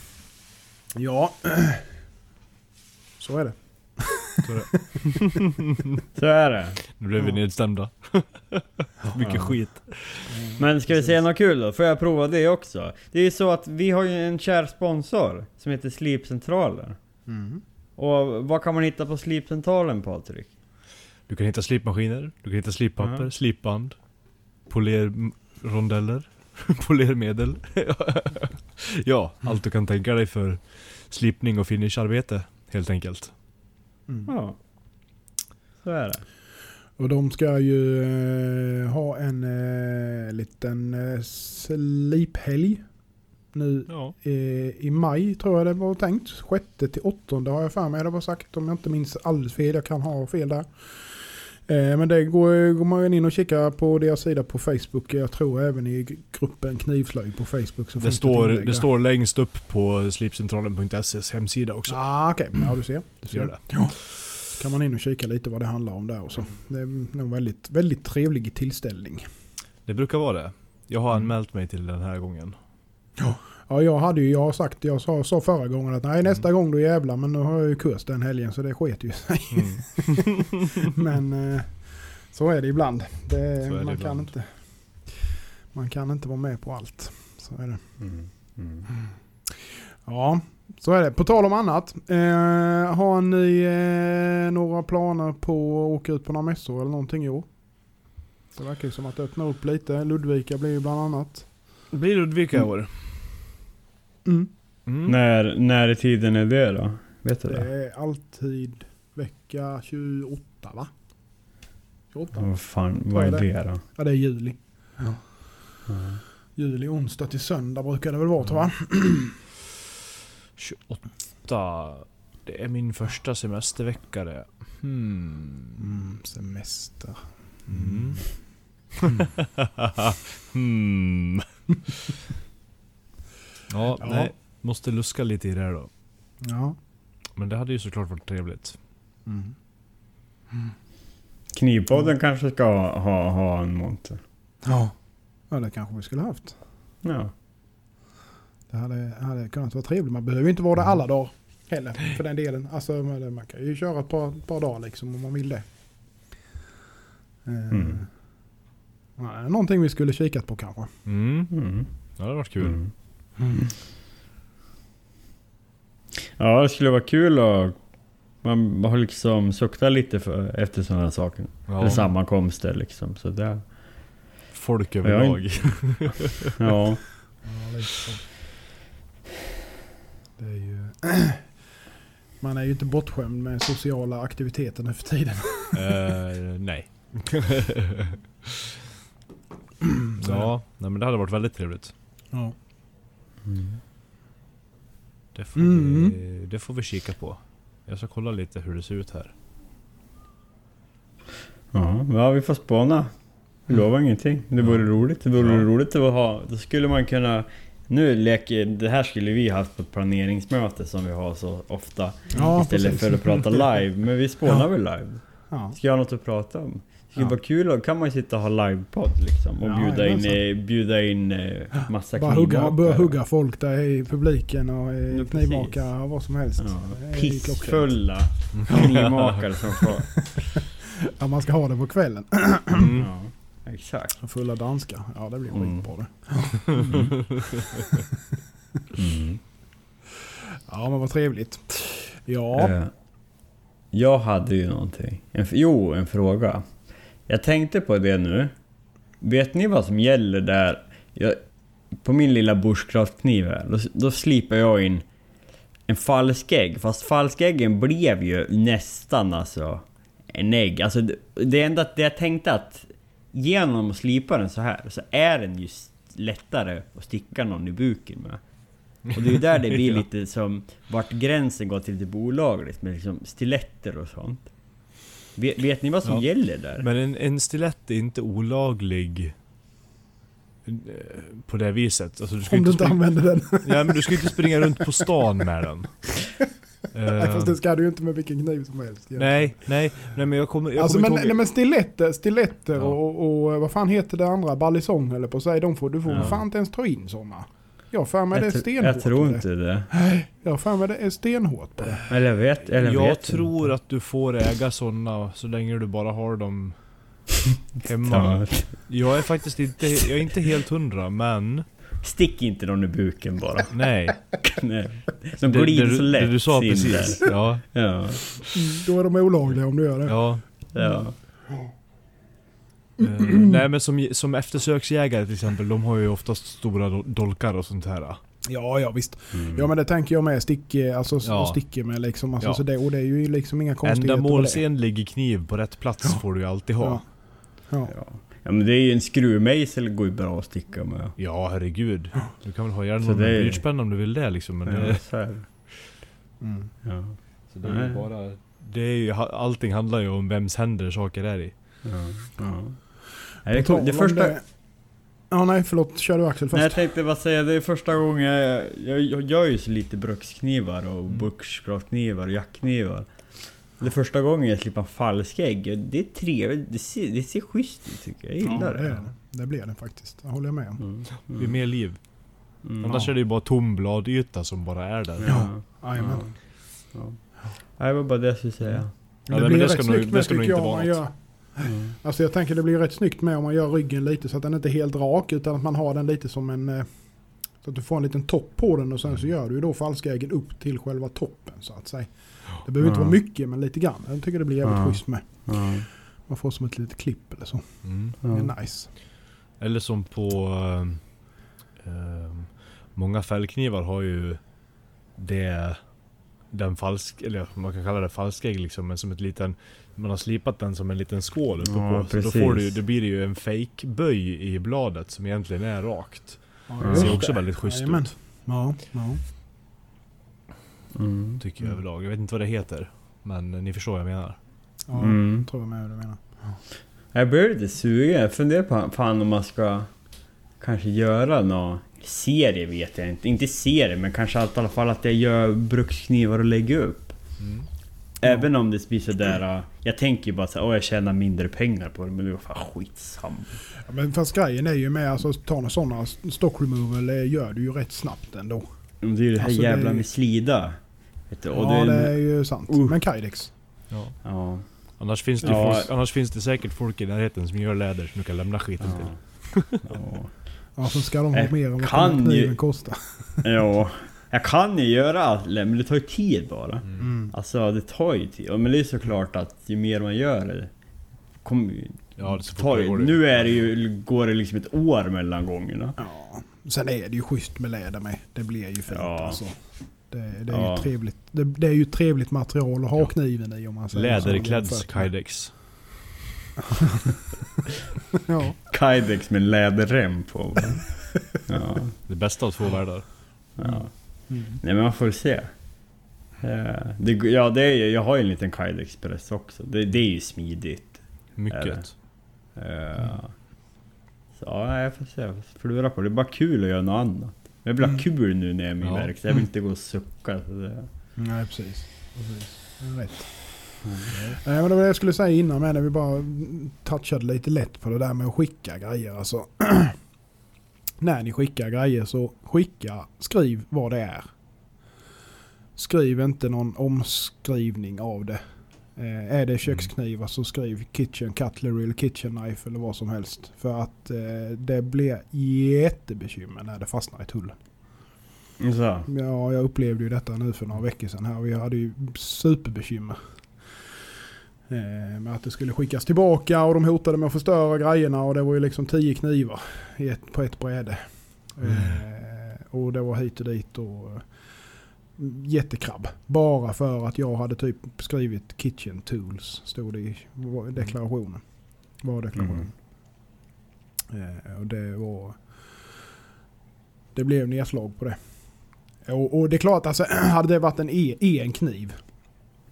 *clears throat* ja. *clears throat* Så är det. *laughs* Så är det. Nu blev vi nedstämda. *laughs* Mycket Ja. skit. Men ska vi säga något kul då? Får jag prova det också? Det är ju så att vi har ju en kär sponsor som heter Slipcentralen. Mm. Och vad kan man hitta på Slipcentralen Patrik? Du kan hitta slipmaskiner, du kan hitta slippapper, Ja. slipband, polerrondeller, *laughs* polermedel. ja, allt du kan tänka dig för slipning och finisharbete helt enkelt. Mm. Ja. Så är det. Och de ska ju eh, ha en eh, liten eh, sliphelg nu Ja. eh, i maj tror jag det var tänkt. Sjätte till åttonde har jag för mig det var sagt om jag inte minns alldeles fel. Jag kan ha fel där. Eh, men det går, går man in och kikar på deras sida på Facebook. Jag tror även i gruppen Knivslöjd på Facebook. Så Det, står, det står längst upp på slipcentralen.ses hemsida också. Ah, Okej, ja du ser. Du ser. Gör det. Ja. kan man in och kika lite vad det handlar om där också. Det är nog väldigt, väldigt trevlig tillställning. Det brukar vara det. Jag har Mm. anmält mig till den här gången. Ja, jag hade ju, jag har sagt, jag sa, sa förra gången att nej nästa gång då jävlar men nu har jag ju kurs den helgen så det sket ju sig. Mm. *laughs* men eh, Så är det ibland. Det, är det man, kan ibland. inte, man kan inte vara med på allt. Så är det. Mm. Mm. Ja, så är det. På tal om annat. Eh, har ni eh, några planer på att åka ut på några mässor eller någonting i år? Det verkar ju som att det öppnar upp lite. Ludvika blir ju bland annat. Det blir Ludvika i år. Mm. Mm. När, när i tiden är det då? Vet du Det det? är alltid vecka 28 va? 28? Vad fan, vad är det då? Ja det är juli. Ja. Juli onsdag till söndag brukar det väl vara tror jag. 28. *clears throat* Det är min första semestervecka det. Hmm. Mm, semester. Mm. *laughs* hmm. *laughs* *laughs* ja, Ja. nej. Måste luska lite i det här då. Ja. Men det hade ju såklart varit trevligt. Mm. Knivpodden kanske ska ha, ha, ha en monter. Ja. Ja det kanske vi skulle haft. Ja. Det hade, hade kunnat vara trevligt. Man behöver ju inte vara där alla dagar heller för den delen. Alltså man man kan ju köra ett par, par dagar liksom om man vill det. Eh, Mm. ja, någonting vi skulle kikat på kanske. Mm. Mm. Det hade varit kul. Mm. Ja, det skulle vara kul att man har liksom suktat lite för, efter sådana saker. Ja. Eller sammankomster liksom. Så det, Folk jag överlag. *laughs* ja. Ja, lite så. Det är ju... *clears throat* Man är ju inte bortskämd med sociala aktiviteter nu för tiden. *laughs* Eh, nej. *laughs* ja, nej men det hade varit väldigt trevligt. Ja. Mm. Det får, Mm. vi, det får vi kika på. Jag ska kolla lite hur det ser ut här. Ja, ja, vi får spåna. Vi lovar ingenting. Det vore roligt. Det vore Ja. roligt att ha... Då skulle man kunna... Nu leker... Det här skulle vi haft på ett planeringsmöte som vi har så ofta. Ja, istället precis. för att prata live. Men vi *laughs* spånar Ja. väl live. Ja. Ska jag ha något att prata om? Det skulle Ja. vara kul, då kan man ju sitta och ha livepodd liksom. Och Ja, bjuda, in, jajamensan. eh, bjuda in eh, massa Bara hugga, knivmakare. börja hugga folk där i publiken och eh, Ja, knivmakare och vad som helst. Ja, Det är ju klockrent. pissfulla knivmakare som får... *laughs* Ja, man ska ha det på kvällen. Mm. *clears throat* Ja, exakt. Fulla danskar. Ja, det blir Mm. skitbra det. Mm. Ja, men vad trevligt. Ja, Eh, Jag hade ju någonting. En, f- jo, en fråga. Jag tänkte på det nu. Vet ni vad som gäller där? Jag, på min lilla bushcraftkniv här, då, då slipar jag in en falskägg. Fast falskäggen blev ju nästan alltså en ägg. Alltså det, det enda det jag tänkte att genom att slipa den så här så är den ju lättare att sticka någon i buken med. Och det är ju där det blir *laughs* lite som vart gränsen går till lite olagligt med liksom stiletter och sånt. Vet, vet ni vad som Ja. gäller där? Men en, en stilett är inte olaglig eh, på det viset. Alltså, du ska om du inte använder den. ja, men du ska inte springa runt på stan med den. *laughs* Nej, Eh, fast det ska du ju inte med vilken kniv som helst. nej, nej, nej men jag kommer, jag Alltså kommer men, nej, men stiletter, stiletter Ja. och, och vad fan heter det andra? Balisong eller på säga. De får, du får Ja. fan inte ens ta in sådana. Jag för mig det är stenhårt. jag tror inte det. Jag för mig det är stenhårt på det. Eller jag vet, eller jag vet tror att du får äga sådana så länge du bara har dem *laughs* hemma. Ja. Jag är faktiskt inte, jag är inte helt hundra men... Stick inte någon i buken bara. Nej. *laughs* Nej. De glider det, så lätt Det du sa in precis. Ja. Ja. Då är de olagliga om du gör det. ja. ja. Eh, nej men som, som eftersöksjägare till exempel, de har ju oftast stora dol- dolkar och sånt här. Ja, ja visst. Mm. Ja men det tänker jag med. Stick, alltså, Ja. sticker med liksom. Alltså, Ja. så det, och det är ju liksom inga konstigheter. Ändamålsenlig kniv på rätt plats får du ju alltid ha. Ja. Ja. Ja. ja men det är ju en skruvmejsel går ju bra att sticka med. Ja, herregud. Du kan väl ha gärna någon det är- blyertspenna om du vill det liksom. Men Ja, det, så. Mm. Ja. så det är ju bara... Det är ju, allting handlar ju om vems händer saker är i. Ja. Ja. Nej, det, första... det- Ja nej förlåt, kör du Axel först. Nej, jag tänkte bara säga, det är första gången jag, jag, jag gör ju så lite bruksknivar och Mm. bushcraftknivar och jackknivar. Det är första gången jag slipper en falsk ägg. Det är trevligt, det ser, det ser schysst ut tycker jag. Jag ja, gillar det, är det. det. det blir det faktiskt. Det håller jag med om. Mm. Det blir mer liv. Mm. Annars är det ju bara tom bladyta som bara är där. Ja. Jajamän. Ja. Ja. Det var bara det jag skulle säga. Ja, det men blir det rätt ska nog- det ska nog inte jag, vara något. Gör, Alltså jag tänker det blir rätt snyggt med om man gör ryggen lite så att den inte är helt rak utan att man har den lite som en... eh, Så att du får en liten topp på den och sen så gör du ju då falskäggen upp till själva toppen så att säga. Det behöver inte vara mycket men lite grann. Jag tycker det blir jävligt Ja. schysst med. Man får som ett litet klipp eller så. Mm. Det är nice. Eller som på... ehm, ehm, många fällknivar har ju det... Den falsk... Eller man kan kalla det falskägg liksom, men som ett liten... Man har slipat den som en liten skål uppe Ja, på. Så då, precis. får du, då blir det ju en fake böj i bladet som egentligen är rakt. Ja, Ja. Det ser också det. väldigt schysst Jajamän. ut. Ja, ja. Mm. Tycker jag Mm. överlag. Jag vet inte vad det heter. Men ni förstår vad jag menar. ja Mm. tror jag med vad du menar. Jag blir lite sugen. Jag funderar på fan om man ska kanske göra någon serie vet jag inte. Inte serie men kanske att, i alla fall att jag gör bruksknivar och lägger upp. Mm. Även om det blir sådär... äh, Jag tänker ju bara såhär, åh jag tjänar mindre pengar på det men det var fan skitsamma. Ja, men fast grejen är ju med alltså ta några sådana stock removal gör du ju rätt snabbt ändå. Men Det är ju det här Alltså, det jävla är- med slida. Vet du, och ja det, det är ju sant. Uh. Men Kydex. Ja. Ja. Annars, finns det Ja. folk, annars finns det säkert folk i närheten som gör läder som du kan lämna skiten till. Ja. ja. Ja så ska de ha Jag mer än vad kniven ju- kostar. ja. Jag kan ju göra allt men det tar ju tid bara. Mm. Mm. Alltså det tar ju tid. Men det är såklart att ju mer man gör det ju... Ja, det tar, det går det. nu är det ju, går det liksom ett år mellan gångerna. Ja. Sen är det ju schysst med läder med. Det blir ju fint Ja. alltså. Det, det är Ja. ju trevligt. Det, det är ju trevligt material att ha kniven i om man säger med- Kydex. *laughs* Ja. Kydex med läderrem på. *laughs* Ja, Det bästa av två världar. ja. Mm. Nej men man får se. Eh, Det, ja, det är, jag har ju en liten Kydex press också. Det, det är ju smidigt. Mycket. Eh, Så ja, jag får se. Jag får Flura på det. Det är bara kul att göra något annat. Vill ha Mm. kul nu när jag är i min Ja. verkstad. Jag vill inte gå och sucka. Så det, Nej precis. precis. Det är rätt. Nej, men det var det jag skulle säga innan med när vi bara touchade lite lätt på det där med att skicka grejer. Alltså, *clears throat* när ni skickar grejer så skicka, skriv vad det är. Skriv inte någon omskrivning av det. Eh, är det köksknivar så skriv kitchen cutlery eller kitchen knife eller vad som helst. För att eh, det blir jättebekymmer när det fastnar i tullen. så. Ja, jag upplevde ju detta nu för några veckor sedan här. Vi hade ju superbekymmer. Eh, med att det skulle skickas tillbaka och de hotade med att förstöra grejerna och det var ju liksom tio knivar ett, på ett bräde. Eh, och det var hit och dit och eh, jättekrabb. Bara för att jag hade typ skrivit kitchen tools stod det i deklarationen. Var deklarationen. Eh, och det var... Det blev nedslag på det. Och, och det är klart, alltså, *clears throat* hade det varit en e, en kniv.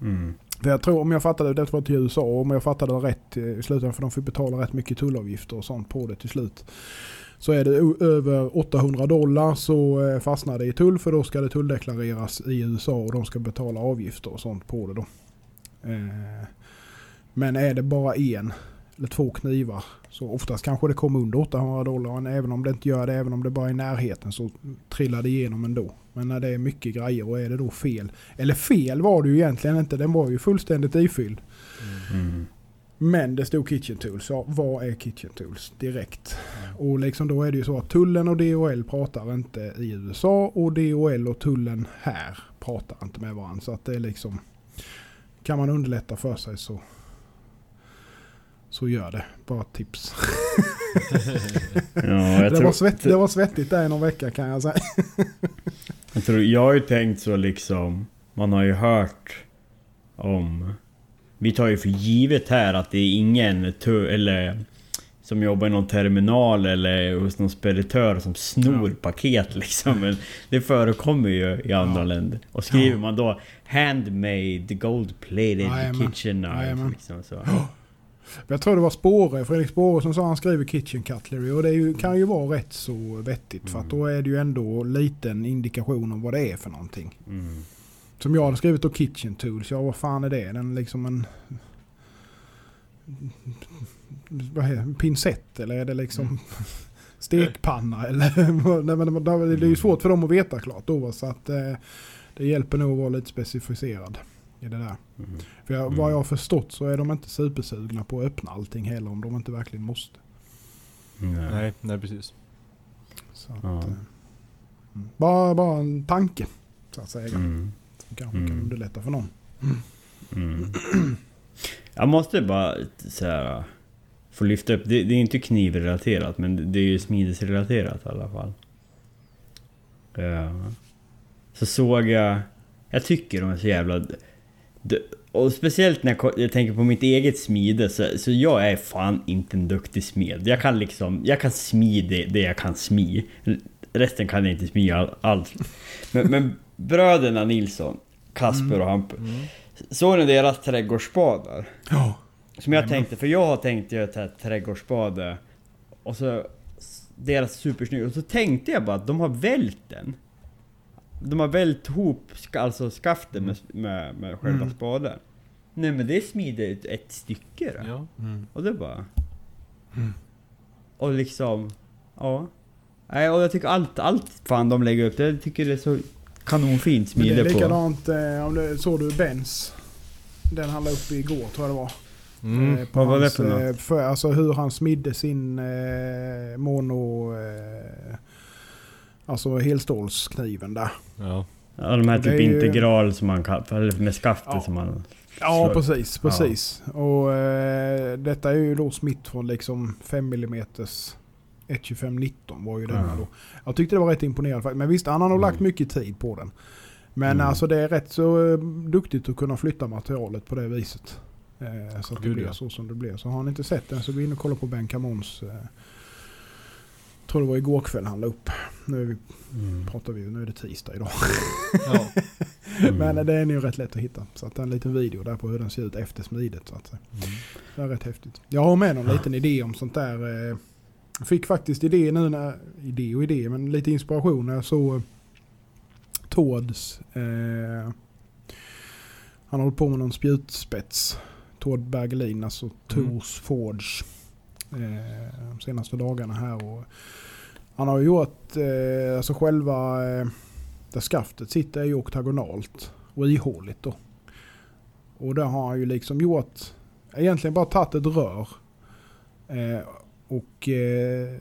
Mm. För jag tror, om jag fattade det, var till USA, och om jag fattade det rätt eh, i slutändan, för de får betala rätt mycket tullavgifter och sånt på det till slut. Så är det över 800 dollar så eh, fastnar det i tull för då ska det tulldeklareras i USA och de ska betala avgifter och sånt på det då. Eh, men är det bara en eller två knivar så oftast kanske det kommer under 800 dollar. Även om det inte gör det, även om det bara är i närheten så trillar det igenom ändå. Men när det är mycket grejer och är det då fel. Eller fel var det ju egentligen inte, den var ju fullständigt ifylld. Mm. Men det stod Kitchen Tools. Ja, vad är Kitchen Tools? Direkt. Och liksom då är det ju så att tullen och DHL pratar inte i USA och DHL och tullen här pratar inte med varandra. Så att det är liksom... Kan man underlätta för sig så... Så gör det. Bara ett tips. Ja, Det var, svett, det var svettigt där i någon vecka kan jag säga. *laughs* jag, tror, jag har ju tänkt så liksom. Man har ju hört om... Vi tar ju för givet här att det är ingen eller som jobbar i någon terminal eller hos någon speditör som snor paket liksom. Men det förekommer ju i andra Ja. länder. Och skriver man då Handmade gold plated kitchen knife liksom så. *gasps* *gasps* Jag tror det var Spåre, Fredrik Spåre som sa han skriver Kitchen Cutlery och det ju, kan ju vara rätt så vettigt för att då är det ju ändå liten indikation om vad det är för någonting. Mm. Som jag hade skrivit då Kitchen Tools, ja vad fan är det? Den liksom en... Vad heter det? Pincett eller är det liksom *laughs* stekpanna eller? *laughs* Det är ju svårt för dem att veta klart då så att eh, det hjälper nog att vara lite specificerad. I det där. Mm. För jag, Mm. vad jag har förstått så är de inte supersugna på att öppna allting heller om de inte verkligen måste. Nej. Nej, nej precis. Så att, Ja. eh, mm. bara, bara en tanke så att säga. Mm. Som kanske kan Mm. underlätta för någon. Mm. Jag måste bara så här, få lyfta upp, det, det är inte knivrelaterat men det är ju smidesrelaterat i alla fall. Ja. Så såg jag, jag tycker de är så jävla... Och speciellt när jag, tänker på mitt eget smide så, så jag är fan inte en duktig smed. Jag kan liksom, jag kan smi det, det jag kan smi. Resten kan jag inte smi all, alls. Men, men bröderna Nilsson, Kasper och Hampus. Såg ni deras trädgårdsspadar? Ja. Som jag tänkte, för jag har tänkt göra ett trädgårdsspade Och så Deras supersnygg, och så tänkte jag bara att de har vält den De har vält ihop ska, alltså skaften med, med, med själva Mm. spaden Nej men det smider ett, ett stycke då. Ja. Mm. Och det bara... Mm. Och liksom... Ja. Nej, och jag tycker allt, allt fan de lägger upp, det jag tycker det är så kanonfint Men det smide är på. likadant, eh, om du, såg du Benz? Den han la upp igår tror jag det var. Mm. Eh, på Vad var det för något? eh, för, Alltså hur han smidde sin eh, mono... Eh, alltså helstålskniven där. Ja. Ja, de här det typ är ju- integral som man kan, eller med skaftet Ja. som man... Ja Så- precis, precis. Och eh, detta är ju då smitt från liksom 5 mm 1.25-19 var ju den Ja. då. Jag tyckte det var rätt imponerande faktiskt. Men visst, han har nog Mm. lagt mycket tid på den. Men Mm. alltså det är rätt så eh, duktigt att kunna flytta materialet på det viset. Eh, så att det Gud, blir ja. så som det blir. Så har ni inte sett den så gå in och kolla på Ben Camons. Eh, tror det var igår kväll han la upp. Nu Mm. pratar vi, nu är det tisdag idag. ja. *laughs* Mm. Men det är ju rätt lätt att hitta. Så att det är en liten video där på hur den ser ut efter smidet. Så att säga. Det är rätt häftigt. Jag har med någon liten idé om sånt där. eh, Jag fick faktiskt idé nu när, idé och idé, men lite inspiration när jag såg eh, Tårds. Eh, han håller på med någon spjutspets. Tord Bergelin, alltså Tors Forge. Eh, de senaste dagarna här. Och han har ju gjort, eh, alltså själva eh, där skaftet sitter är ju oktagonalt och ihåligt då. Och där har han ju liksom gjort, egentligen bara tagit ett rör och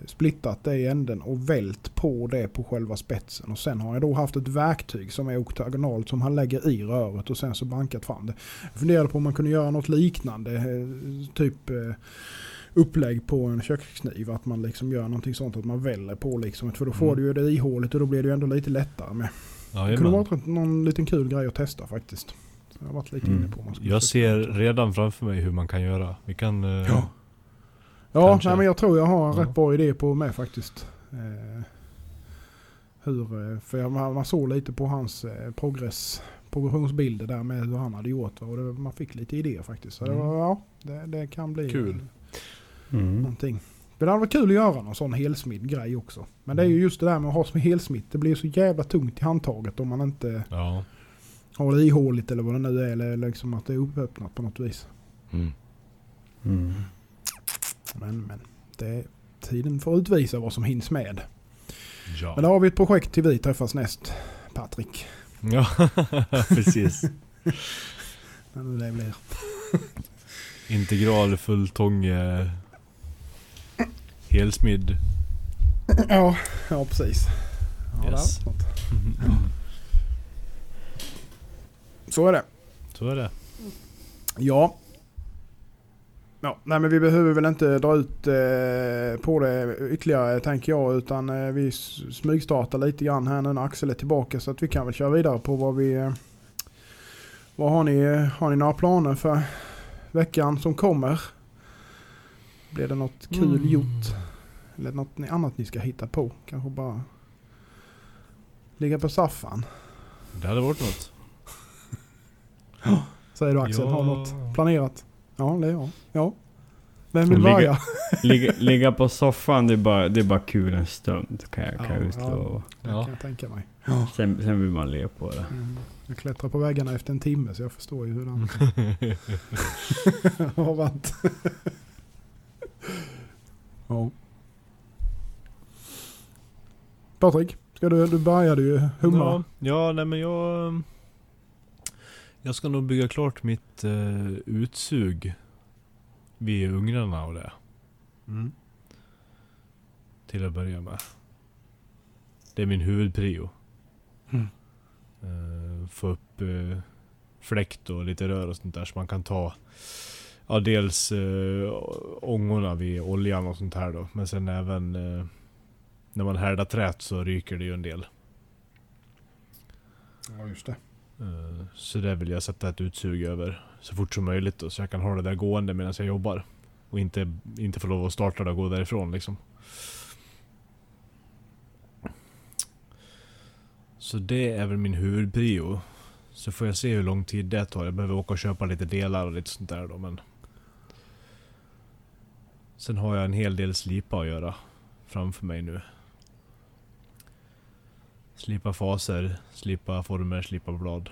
splittat det i änden och vält på det på själva spetsen. Och sen har jag då haft ett verktyg som är oktagonalt som han lägger i röret och sen så bankat fram det. Jag funderade på om man kunde göra något liknande, typ upplägg på en kökskniv. Att man liksom gör någonting sånt att man väller på liksom. För då får Mm. du ju det ihåligt och då blir det ju ändå lite lättare med. Det kunde varit någon liten kul grej att testa faktiskt. Så jag har varit lite Mm. inne på man Jag ser redan framför mig hur man kan göra. Vi kan... eh, Ja. Ja, nej, men jag tror jag har en Ja. rätt bra idé på med faktiskt. Eh, hur, eh, för jag, man, man såg lite på hans eh, progress, progressionsbilder där med hur han hade gjort. Och det, man fick lite idéer faktiskt. Så det, Mm. var, ja, det, det kan bli Kul. Mm. någonting. Men det hade varit kul att göra någon sån helsmidd grej också. Men det är ju just det där med att ha som helsmitt. Det blir så jävla tungt i handtaget om man inte Ja. har det ihåligt eller vad det nu är. Eller liksom att det är uppöppnat på något vis. Mm. Mm. Men, men. Det, tiden får utvisa vad som hinns med. Ja. Men då har vi ett projekt till vi träffas näst. Patrik. ja, *laughs* precis. *laughs* När nu det blir. Integral fulltånge helsmidd. Ja, ja precis. Ja, Yes. det något. Så är det. Så är det. Ja. Ja, nej men vi behöver väl inte dra ut eh, på det ytterligare tänker jag. Utan eh, vi smygstartar lite grann här nu när Axel är tillbaka. Så att vi kan väl köra vidare på vad vi... Eh, vad har ni? Har ni några planer för veckan som kommer? Blir det något kul Mm. gjort? Eller något annat ni ska hitta på? Kanske bara ligga på saffan? Det hade varit något. *laughs* Säger du Axel, har Ja. något planerat? Ja, det är jag. Ja. Vem vill Ligga- börja? *laughs* Ligga, *laughs* ligga på soffan, det är, bara, det är bara kul en stund kan jag, kan Ja, jag utlova. Det Ja. kan jag tänka mig. Sen, sen vill man le på det. Mm. Jag klättrar på väggarna efter en timme så jag förstår ju hur den har varit. Ja. Patrik, ska du, du började ju humma. Ja, ja nej men jag... Jag ska nog bygga klart mitt eh, utsug vid ugnarna och det. Mm. Till att börja med. Det är min huvudprio. Mm. Eh, få upp eh, fläkt och lite rör och sånt där så man kan ta Ja dels eh, ångorna vid oljan och sånt här då. Men sen även eh, när man härdar trät så ryker det ju en del. Ja, just det. Eh, Så det vill jag sätta ett utsug över så fort som möjligt då, så jag kan ha det där gående medan jag jobbar. Och inte, inte få lov att starta det och gå därifrån liksom. Så det är väl min huvudprio. Så får jag se hur lång tid det tar. Jag behöver åka och köpa lite delar och lite sånt där då men... Sen har jag en hel del slipa att göra framför mig nu. Slipa faser, slipa former, slipa blad.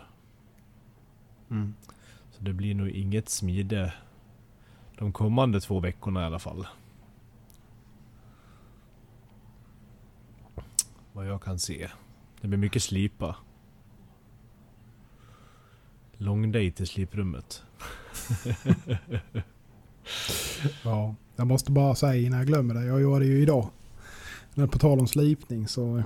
Mm. Så det blir nog inget smide de kommande två veckorna i alla fall. Vad jag kan se. Det blir mycket slipa. Lång day till sliprummet. *laughs* Ja, jag måste bara säga innan jag glömmer det. Jag gjorde det ju idag. Men på tal om slipning så...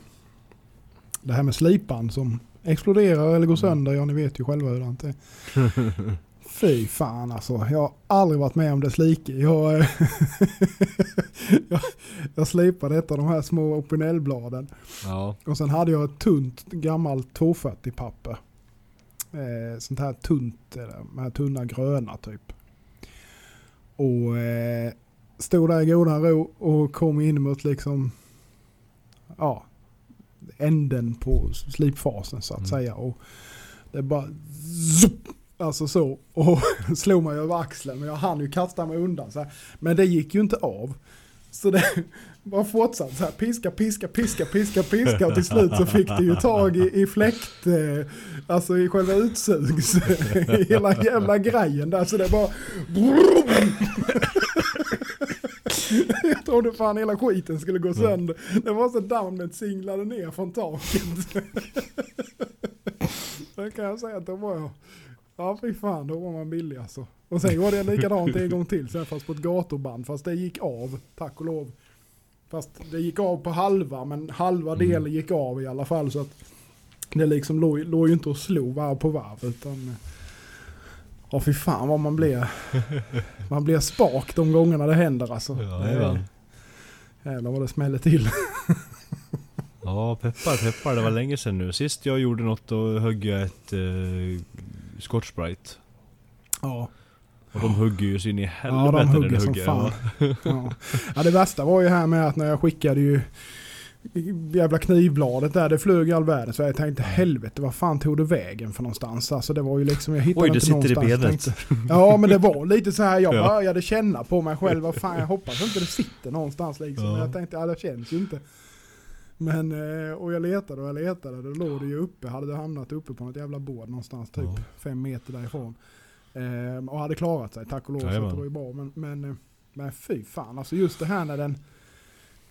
Det här med slipan som exploderar eller går sönder, ja ni vet ju själva hur det är. *laughs* Fy fan alltså. Jag har aldrig varit med om dess like. Jag, *laughs* jag, jag slipade ett av de här små opinelbladen. Ja. Och sen hade jag ett tunt gammalt 240 papper. Eh, sånt här tunt, här tunna gröna typ. Och eh, stod där i goda ro och kom in mot liksom, ja, änden på slipfasen så att Mm. säga. Och det bara zup, alltså så. Och *laughs* slog mig över axeln. Men jag hann ju kasta mig undan så här. Men det gick ju inte av. Så det *laughs* bara fortsatte så här. Piska, piska, piska, piska, piska. Och till slut så fick det ju tag i, i fläkt. Eh, alltså i själva utsugs. *laughs* hela jävla grejen där. Så det bara... *laughs* Jag trodde fan hela skiten skulle gå sönder. Det var så dammet singlade ner från taket. *laughs* Det kan jag säga att det var jag. Ja fy fan, då var man billig alltså. Och sen gjorde jag likadant en gång till, sen fast på ett gaturband. Fast det gick av, tack och lov. Fast det gick av på halva, men halva Mm. delen gick av i alla fall. Så att det liksom låg, låg ju inte och slog varv på varv. Utan, ja fy fan vad man blir. Man blir spak de gångerna det händer alltså. Jajamän. Jävlar vad det smäller till. Ja, peppar peppar. Det var länge sedan nu. Sist jag gjorde något då högg jag ett eh, Scotch Brite. Ja. Och de hugger ju så in i Ja, helvete de när hugger de som hugger. fan. Ja. ja, det värsta var ju här med att när jag skickade ju jävla knivbladet där, det flög all världen. Så jag tänkte helvete, vad fan tog det vägen för någonstans? Alltså det var ju liksom, jag hittade Oj, det inte sitter i någonstans. benet. Tänkte, ja men det var lite så här, jag *laughs* Ja. började känna på mig själv, vad fan jag *laughs* hoppas inte det sitter någonstans liksom. Ja. Men jag tänkte, ja det känns ju inte. Men, eh, och jag letade och jag letade, då låg det ju uppe, hade det hamnat uppe på något jävla bord någonstans typ Ja. fem meter därifrån. Eh, och hade klarat sig, tack och lov, så det var ju bra. Men, men, eh, men fy fan, alltså just det här när den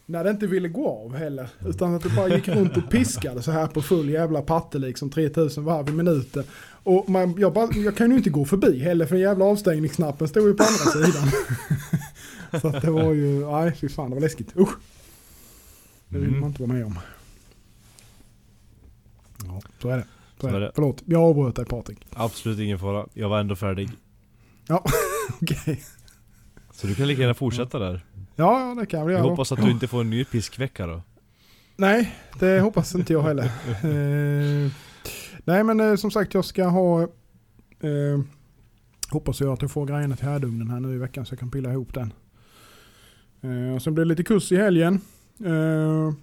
när det inte ville gå av heller. Utan att det bara gick runt och piskade så här på full jävla patte liksom 3000 varv i minuten. Och man, jag, bara, jag kan ju inte gå förbi heller för jävla avstängningsknappen stod ju på andra *laughs* sidan. så att det var ju, nej fy fan det var läskigt. Usch. Det vill Mm. man inte vara med om. Ja, så är det. Så är det. Förlåt, jag avbröt dig Patrik. Absolut ingen fara. Jag var ändå färdig. *laughs* Okej. Så du kan lika gärna fortsätta där. Ja, det kan vi Jag göra. då. hoppas att du inte får en ny piskvecka då. Nej, det hoppas inte jag heller. eh, nej, men eh, som sagt jag ska ha... Eh, hoppas jag att jag får grejerna till härdugnen här nu i veckan så jag kan pilla ihop den. Eh, och sen blir det lite kurs i helgen. Eh,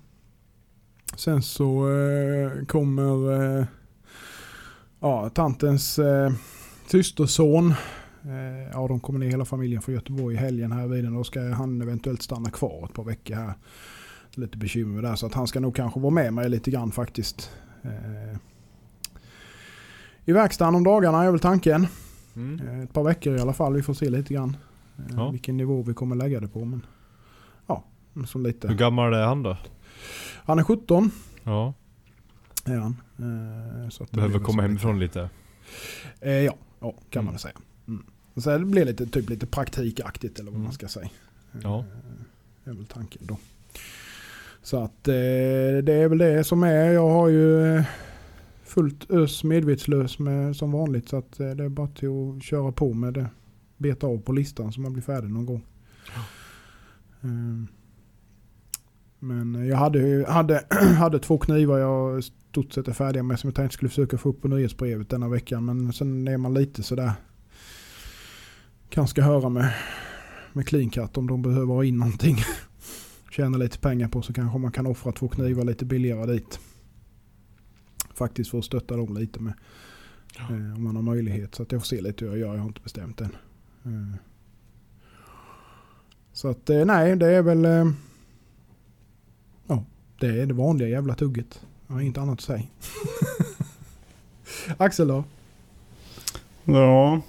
sen så eh, kommer eh, ja, tantens systerson. Eh, ja, de kommer ner hela familjen från Göteborg i helgen här vid den. Då ska han eventuellt stanna kvar ett par veckor här lite bekymmer där. Så att han ska nog kanske vara med mig lite grann faktiskt. Eh, I verkstaden om dagarna är väl tanken. Mm. Eh, ett par veckor i alla fall. Vi får se lite grann. Ja. Vilken nivå vi kommer lägga det på. Men, ja, så Hur lite. gammal är han då? Han är 17. Ja. Är han. Så att Behöver komma hemifrån lite. lite- ja, ja, kan man väl säga. Så det blir lite, typ lite praktikaktigt eller vad man Mm. ska säga. Ja. Eh, Det är väl tanken då. Så att eh, det är väl det som är. Jag har ju eh, fullt ös medvetslös med, som vanligt. Så att eh, det är bara till att köra på med det. Beta av på listan så man blir färdig någon gång. Eh, Men jag hade, hade, *clears throat* hade två knivar jag stort sett är färdiga med som jag tänkte skulle försöka få upp på nyhetsbrevet denna veckan. Men sen är man lite sådär. Kanske ska höra med, med Clean Cut om de behöver ha in någonting. *laughs* Tjäna lite pengar på så kanske man kan offra två knivar lite billigare dit. Faktiskt för att stötta dem lite med. Eh, om man har möjlighet. Så att jag får se lite hur jag gör. Jag har inte bestämt än. Eh. Så att eh, nej, det är väl... Eh, ja, det är det vanliga jävla tugget. Jag har inget annat att säga. *laughs* Axel då? Ja.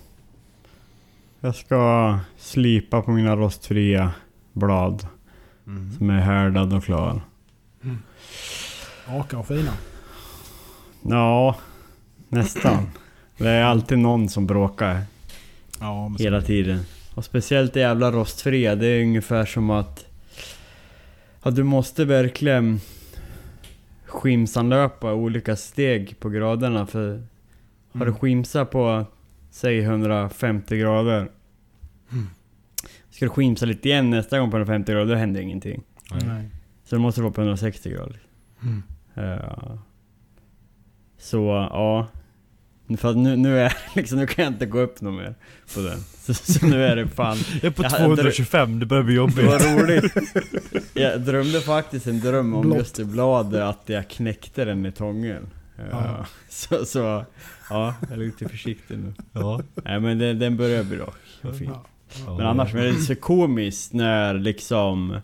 Jag ska slipa på mina rostfria blad. Som är härdad och klar. Raka och fina. Ja, nästan. Det är alltid någon som bråkar Ja, hela tiden. Och speciellt det jävla rostfria. Det är ungefär som att... Ja, du måste verkligen skimsanlöpa olika steg på graderna. För har du Mm. skimsa på, säg 150 grader. Mm. Ska du skimsa lite igen nästa gång på 150 grader, då händer ingenting. Nej. Så det måste vara på 160 grader. Mm. Ja. Så ja. För nu, nu, är, *laughs* liksom, nu kan jag inte gå upp något mer på den. *laughs* Så, så nu är det fan... Jag är på Jag- 225, det börjar bli Det jobbigt. var roligt. *laughs* Jag drömde faktiskt en dröm om Blått. just det bladet, att jag knäckte den i tången. Ja. Ja. *laughs* Så, så, ja, jag är lite försiktig nu. Ja. Nej men den, den börjar bli rak och fin. Ja. Ja. Men annars är det så komiskt när liksom...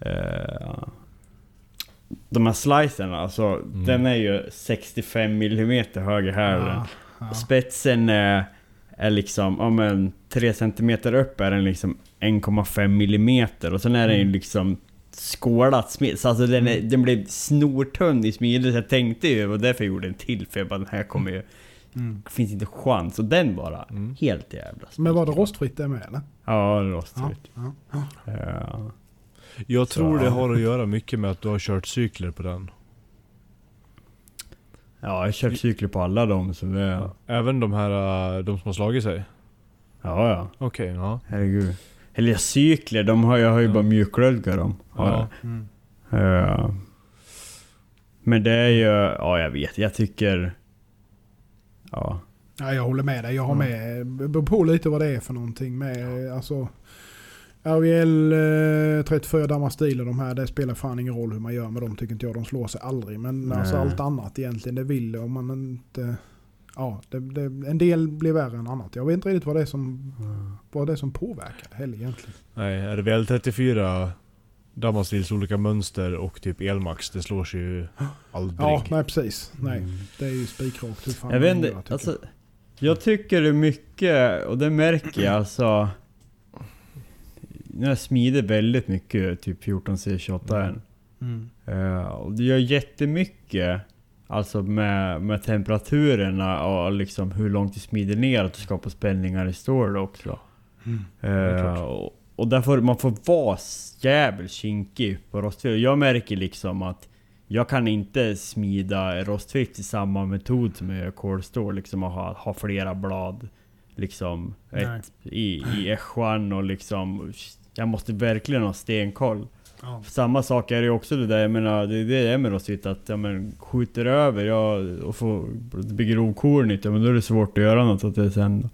Eh, de här slicerna, alltså den är ju 65 mm höger här. Ja, ja. Spetsen är, är liksom, ja men 3 cm upp är den liksom 1,5 mm och sen är den ju Mm. liksom skålat smed. Så alltså den, är, den blev snortunn i smidet. Så jag tänkte ju, och därför gjorde jag en till för jag bara den här kommer ju... Mm. Finns inte chans. Och den bara, Mm. helt jävla Men var det rostfritt det med eller? Ja, Ja. rostfritt. ja. Ja. Jag tror Så- det har att göra mycket med att du har kört cykler på den. Ja, jag har kört cykler på alla så det... Ja, Även de här, äh, de som har slagit sig? ja. Okej, ja. Herregud. Eller cykler, de har, jag har ju Ja. bara mjukglödgat dem. Ja. Mm. Ja. Men det är ju, ja jag vet, jag tycker... Ja. Ja, jag håller med dig. Jag har med, det beror på lite vad det är för någonting med. Alltså, eh, 34 Damastil och de här, det spelar fan ingen roll hur man gör med dem tycker inte jag. De slår sig aldrig. Men alltså allt annat egentligen, det vill om man inte... Ja, det, det, en del blir värre än annat. Jag vet inte riktigt vad det är som, vad det är som påverkar det heller egentligen. Nej, RVL 34 Damastils olika mönster och typ Elmax, det slår sig ju *gasps* aldrig. Ja, nej precis. Nej, Mm. det är ju spikrakt hur fan Jag vet inte, alltså... Jag tycker det är mycket, och det märker jag alltså... Jag smider väldigt mycket, typ 14C28 än. Mm. Eh, och det gör jättemycket Alltså med, med temperaturerna och liksom hur långt det smider ner att det skapar spänningar i stål också. Mm. klart. och, och därför man får vara jävligt kinkig på rostfritt. Jag märker liksom att jag kan inte smida rostfritt i samma metod som jag gör kolstål. Liksom att ha, ha flera blad. Liksom ett, i, i ässjan och liksom... Jag måste verkligen ha stenkoll. Ja. Samma sak är det också det där, jag menar, det är det är med rostfritt att ja, men, skjuter över ja, och får, blir grovkornigt, ja men då är det svårt att göra något åt det sen.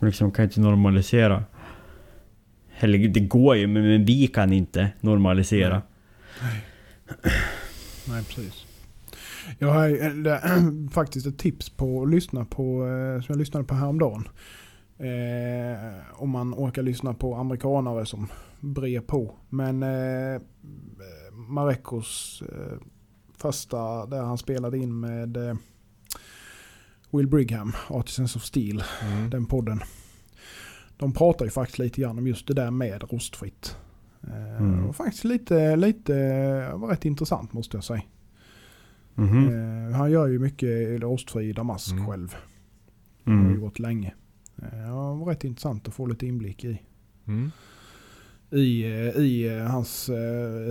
Man liksom kan inte normalisera. Eller det går ju, men, men vi kan inte normalisera. Nej, precis. Jag har det, *clears throat* faktiskt ett tips på att lyssna på, eh, som jag lyssnade på häromdagen. Eh, om man orkar lyssna på amerikanare som brer på. Men eh, Marekos eh, första, där han spelade in med eh, Will Brigham, Artisans of Steel, Mm. den podden. De pratar ju faktiskt lite grann om just det där med rostfritt. Eh, Mm. Och faktiskt lite, lite, var rätt intressant måste jag säga. Eh, han gör ju mycket rostfri damask Mm. själv. Det har ju Mm. gått länge. Eh, Det var rätt intressant att få lite inblick i. Mm. I, eh, i eh, hans,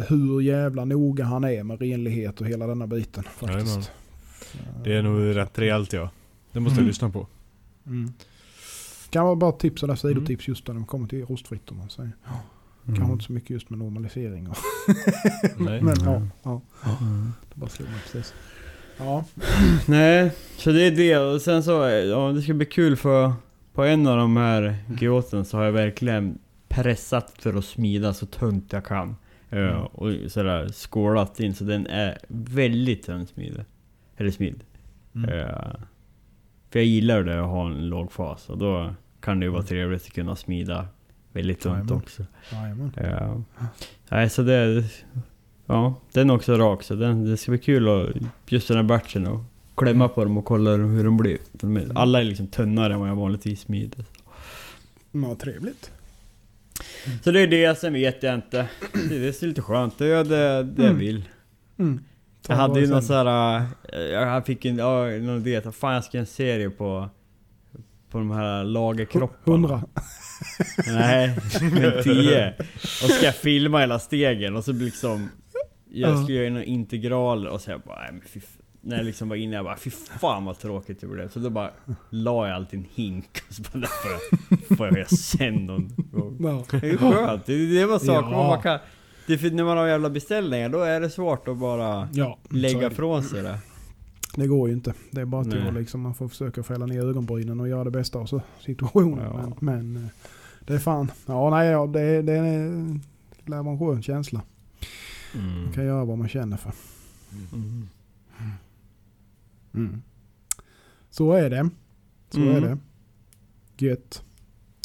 hur jävla noga han är med renlighet och hela denna biten. Jajamän. Faktiskt. Det är nog rätt rejält ja. Det måste Mm. jag lyssna på. Mm. Kan vara bara tips eller Mm. sidotips just när de kommer till rostfritt om man säger. Mm. Kanske inte så mycket just med normalisering. Och *laughs* Nej. men ja, Mm. ja, Mm. det bara slog mig precis. Ja. *clears throat* Nej, så det är det. Och sen så, ja det ska bli kul för på en av de här gråten så har jag verkligen pressat för att smida så tunt jag kan. Eh, Mm. och sådär skålat in så den är väldigt tunn smid. Eller smid. Mm. Eh, för jag gillar det att ha en låg fas och då kan det ju vara trevligt att kunna smida väldigt tunt också. Jajamän. Ja. Nej, så det... Ja, den är också rak så den, det ska bli kul att just den här batchen och klämma på dem och kolla hur de blir. Alla är liksom tunnare än vad jag vanligtvis smider. Ja, trevligt. Så det är det, sen vet jag inte. Det är lite skönt, det är det, det jag Mm. vill. Mm. Jag hade ju någon sån här... äh, Jag fick en, ja, någon idé att fan jag ska göra en serie på... På de här lagerkropparna. Hundra. *laughs* Nej, men 10. Och ska jag filma hela stegen och så liksom... Jag Ja. ska göra några integraler och så jag bara, nej men fy, När jag liksom var inne, jag bara fy fan vad tråkigt det blev. Så då bara la jag allt i en hink och så bara, det får jag, sen någon gång. Det är skönt, det, det var saker Ja. man kan... Det för när man har jävla beställningar, då är det svårt att bara ja, lägga det. från sig det. Det går ju inte. Det är bara tur liksom. Man får försöka fälla ner ögonbrynen och göra det bästa av situationen. Ja. Men, men eh, det är fan. Ja, nej, ja, det, det lär vara en skön känsla. Mm. Man kan göra vad man känner för. Mm. Mm. Så är det. Så Mm. är det. Gött.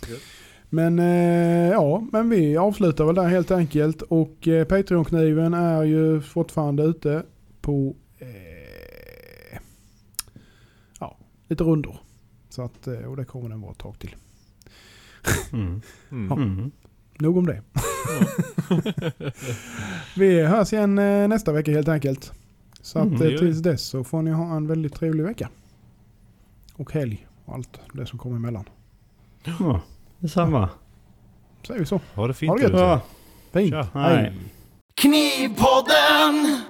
Gött. Men eh, ja, men vi avslutar väl där helt enkelt. Och eh, Patreon-kniven är ju fortfarande ute på eh, ja, lite rundor. Så att, eh, och det kommer den vara ett tag till. Mm. *laughs* Mm. Mm. Nog om det. *laughs* *laughs* vi hörs igen eh, nästa vecka helt enkelt. Så att Mm, eh, tills dess så får ni ha en väldigt trevlig vecka. Och helg och allt det som kommer emellan. Ja, detsamma. Säger vi så. Ha det fint Ha det gött. Ja. Fint. Hej. Knivpodden!